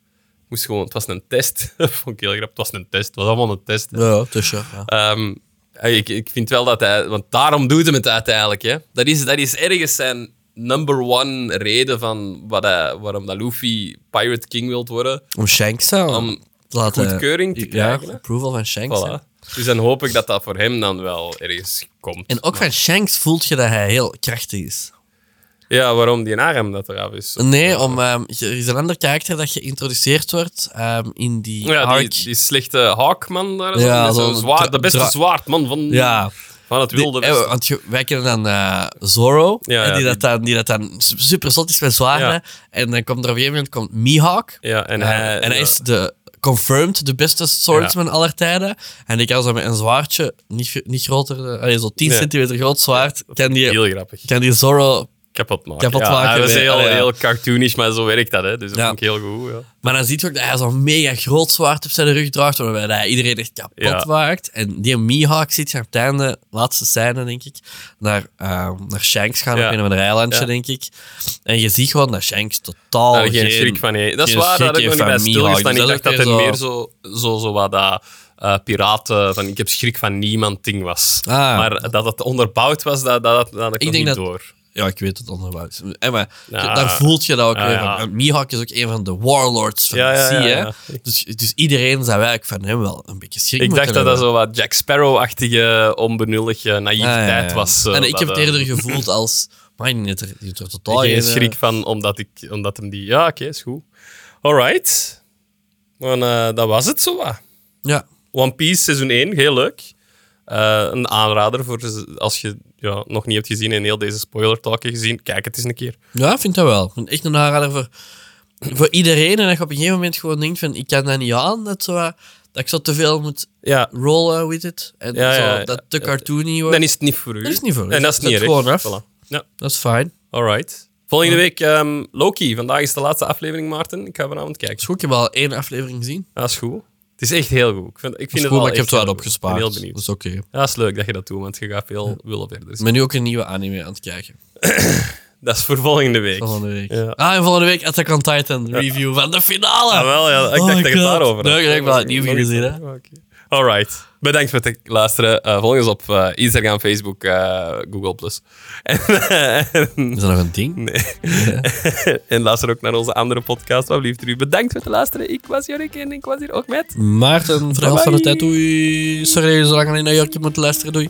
Moest gewoon, het was een test. Vond ik heel grappig. Het was een test. Het was allemaal een test. hè. Ja, tussen. Ja. Ehm, ik, ik vind wel dat hij... Want daarom doet hij het uiteindelijk. Hè. Dat, is, dat is ergens zijn number one reden van wat hij, waarom dat Luffy Pirate King wilt worden. Om Shanks te Om te laten... goedkeuring te krijgen, Ja, approval van Shanks. Voilà. Dus dan hoop ik dat dat voor hem dan wel ergens komt. En ook van Shanks voelt je dat hij heel krachtig is. Ja, waarom die arm dat eraf is. Nee, om, ehm, er is een ander karakter dat geïntroduceerd wordt ehm, in die Ja, die, slechte Hawkman daar. zo, Ja, zwaard, dra- de beste zwaardman van, ja, van het wilde Die- eh, westen. want je- wij kennen dan eh, Zoro, Ja, die, dat dan, die dat dan su- super zot is met zwaarden. En dan komt er op een gegeven moment komt Mihawk. Ja, en Eh, hij, en hij is de confirmed de beste swordsman aller tijden. En die kan zo met een zwaardje, niet, niet groter, eh, allee, zo 10 Nee. centimeter groot zwaard, kan die, heel grappig. kan die Zoro... Kapot maken. Kapot ja, maken, Hij was nee, heel, ja. heel cartoonish, maar zo werkt dat. Hè. Dus dat Ja. vond ik heel goed. Ja. Maar dan ziet je ook dat hij zo'n mega groot zwaard op zijn rug draagt, waarbij hij iedereen echt kapot Ja. maakt. En die Mihawk ziet je op het einde, laatste scène, denk ik, naar, eh, naar Shanks gaan Ja. op een of ander eilandje, Ja. denk ik. En je ziet gewoon dat Shanks totaal Daar geen schrik van. nee. Dat is waar, heb ik nog niet bij heeft stilgestaan. Mihawk. Ik Dus dacht dat dat is het ook meer zo, zo, zo wat dat eh, piraten van ik heb schrik van niemand ding was. Ah. Maar dat het onderbouwd was, dat, dat, dat ik, Ik nog denk niet dat- door. Ja, ik weet het onderbouwd. En maar Ja. daar voelt je dat ook Ja, weer van. En Mihawk is ook een van de warlords van Ja, hè. Dus, dus iedereen zou eigenlijk van hem wel een beetje schrik Ik dacht dat dat zo wat Jack Sparrow-achtige, onbenullige naïviteit Ah, was. eh, en ik dat, heb het eh, eerder gevoeld als... Maar die heeft er, totaal geen schrik eh, van, omdat, ik, omdat hem die... Ja, oké, is goed. Alright. Eh, dat was het zo wat. Ja. One Piece seizoen 1, heel leuk. Eh, een aanrader voor als je ja, nog niet hebt gezien en heel deze spoiler talk gezien. Kijk het eens een keer. Ja, ik vind dat wel. Echt een aanrader voor, voor iedereen. En dat je op een gegeven moment gewoon denkt van, ik kan dat niet aan. Dat, zo, wat- dat ik zo te veel moet Ja, rollen with it. En Ja, zo, ja, dat te cartoony wordt. dan is het niet voor u. Dat is niet voor u. En dat is niet gewoon af. Voilà. Ja, Dat is fijn. alright. Volgende week ehm, Loki. Vandaag is de laatste aflevering, Maarten. Ik ga vanavond kijken. is goed, ik heb al één aflevering gezien. Dat is goed. Het is echt heel goed. Ik vind, ik vind het wel maar ik heb het wel opgespaard. Ik ben heel benieuwd. Dat is oké. Ja, dat is leuk dat je dat doet, want je gaat veel willen verder. Ik ben nu ook een nieuwe anime aan het kijken. Dat is voor volgende week. Volgende week. Ja. Ah, en volgende week Attack on Titan review van de finale. Ah, wel, ja. Ik Oh dacht dat je het daarover had. Nee, ik heb het iets, gezien, hè. Oké. Alright. Bedankt voor het luisteren. Eh, volg ons op eh, Instagram, Facebook, eh, Google+. En, Is dat nog een ding? nee. en luister ook naar onze andere podcast. Wat lief u. Bedankt voor het luisteren. Ik was Jorik en ik was hier ook met... Maarten, voor de helft van de tijd. Doei. Sorry, zolang je naar York moet luisteren. Doei.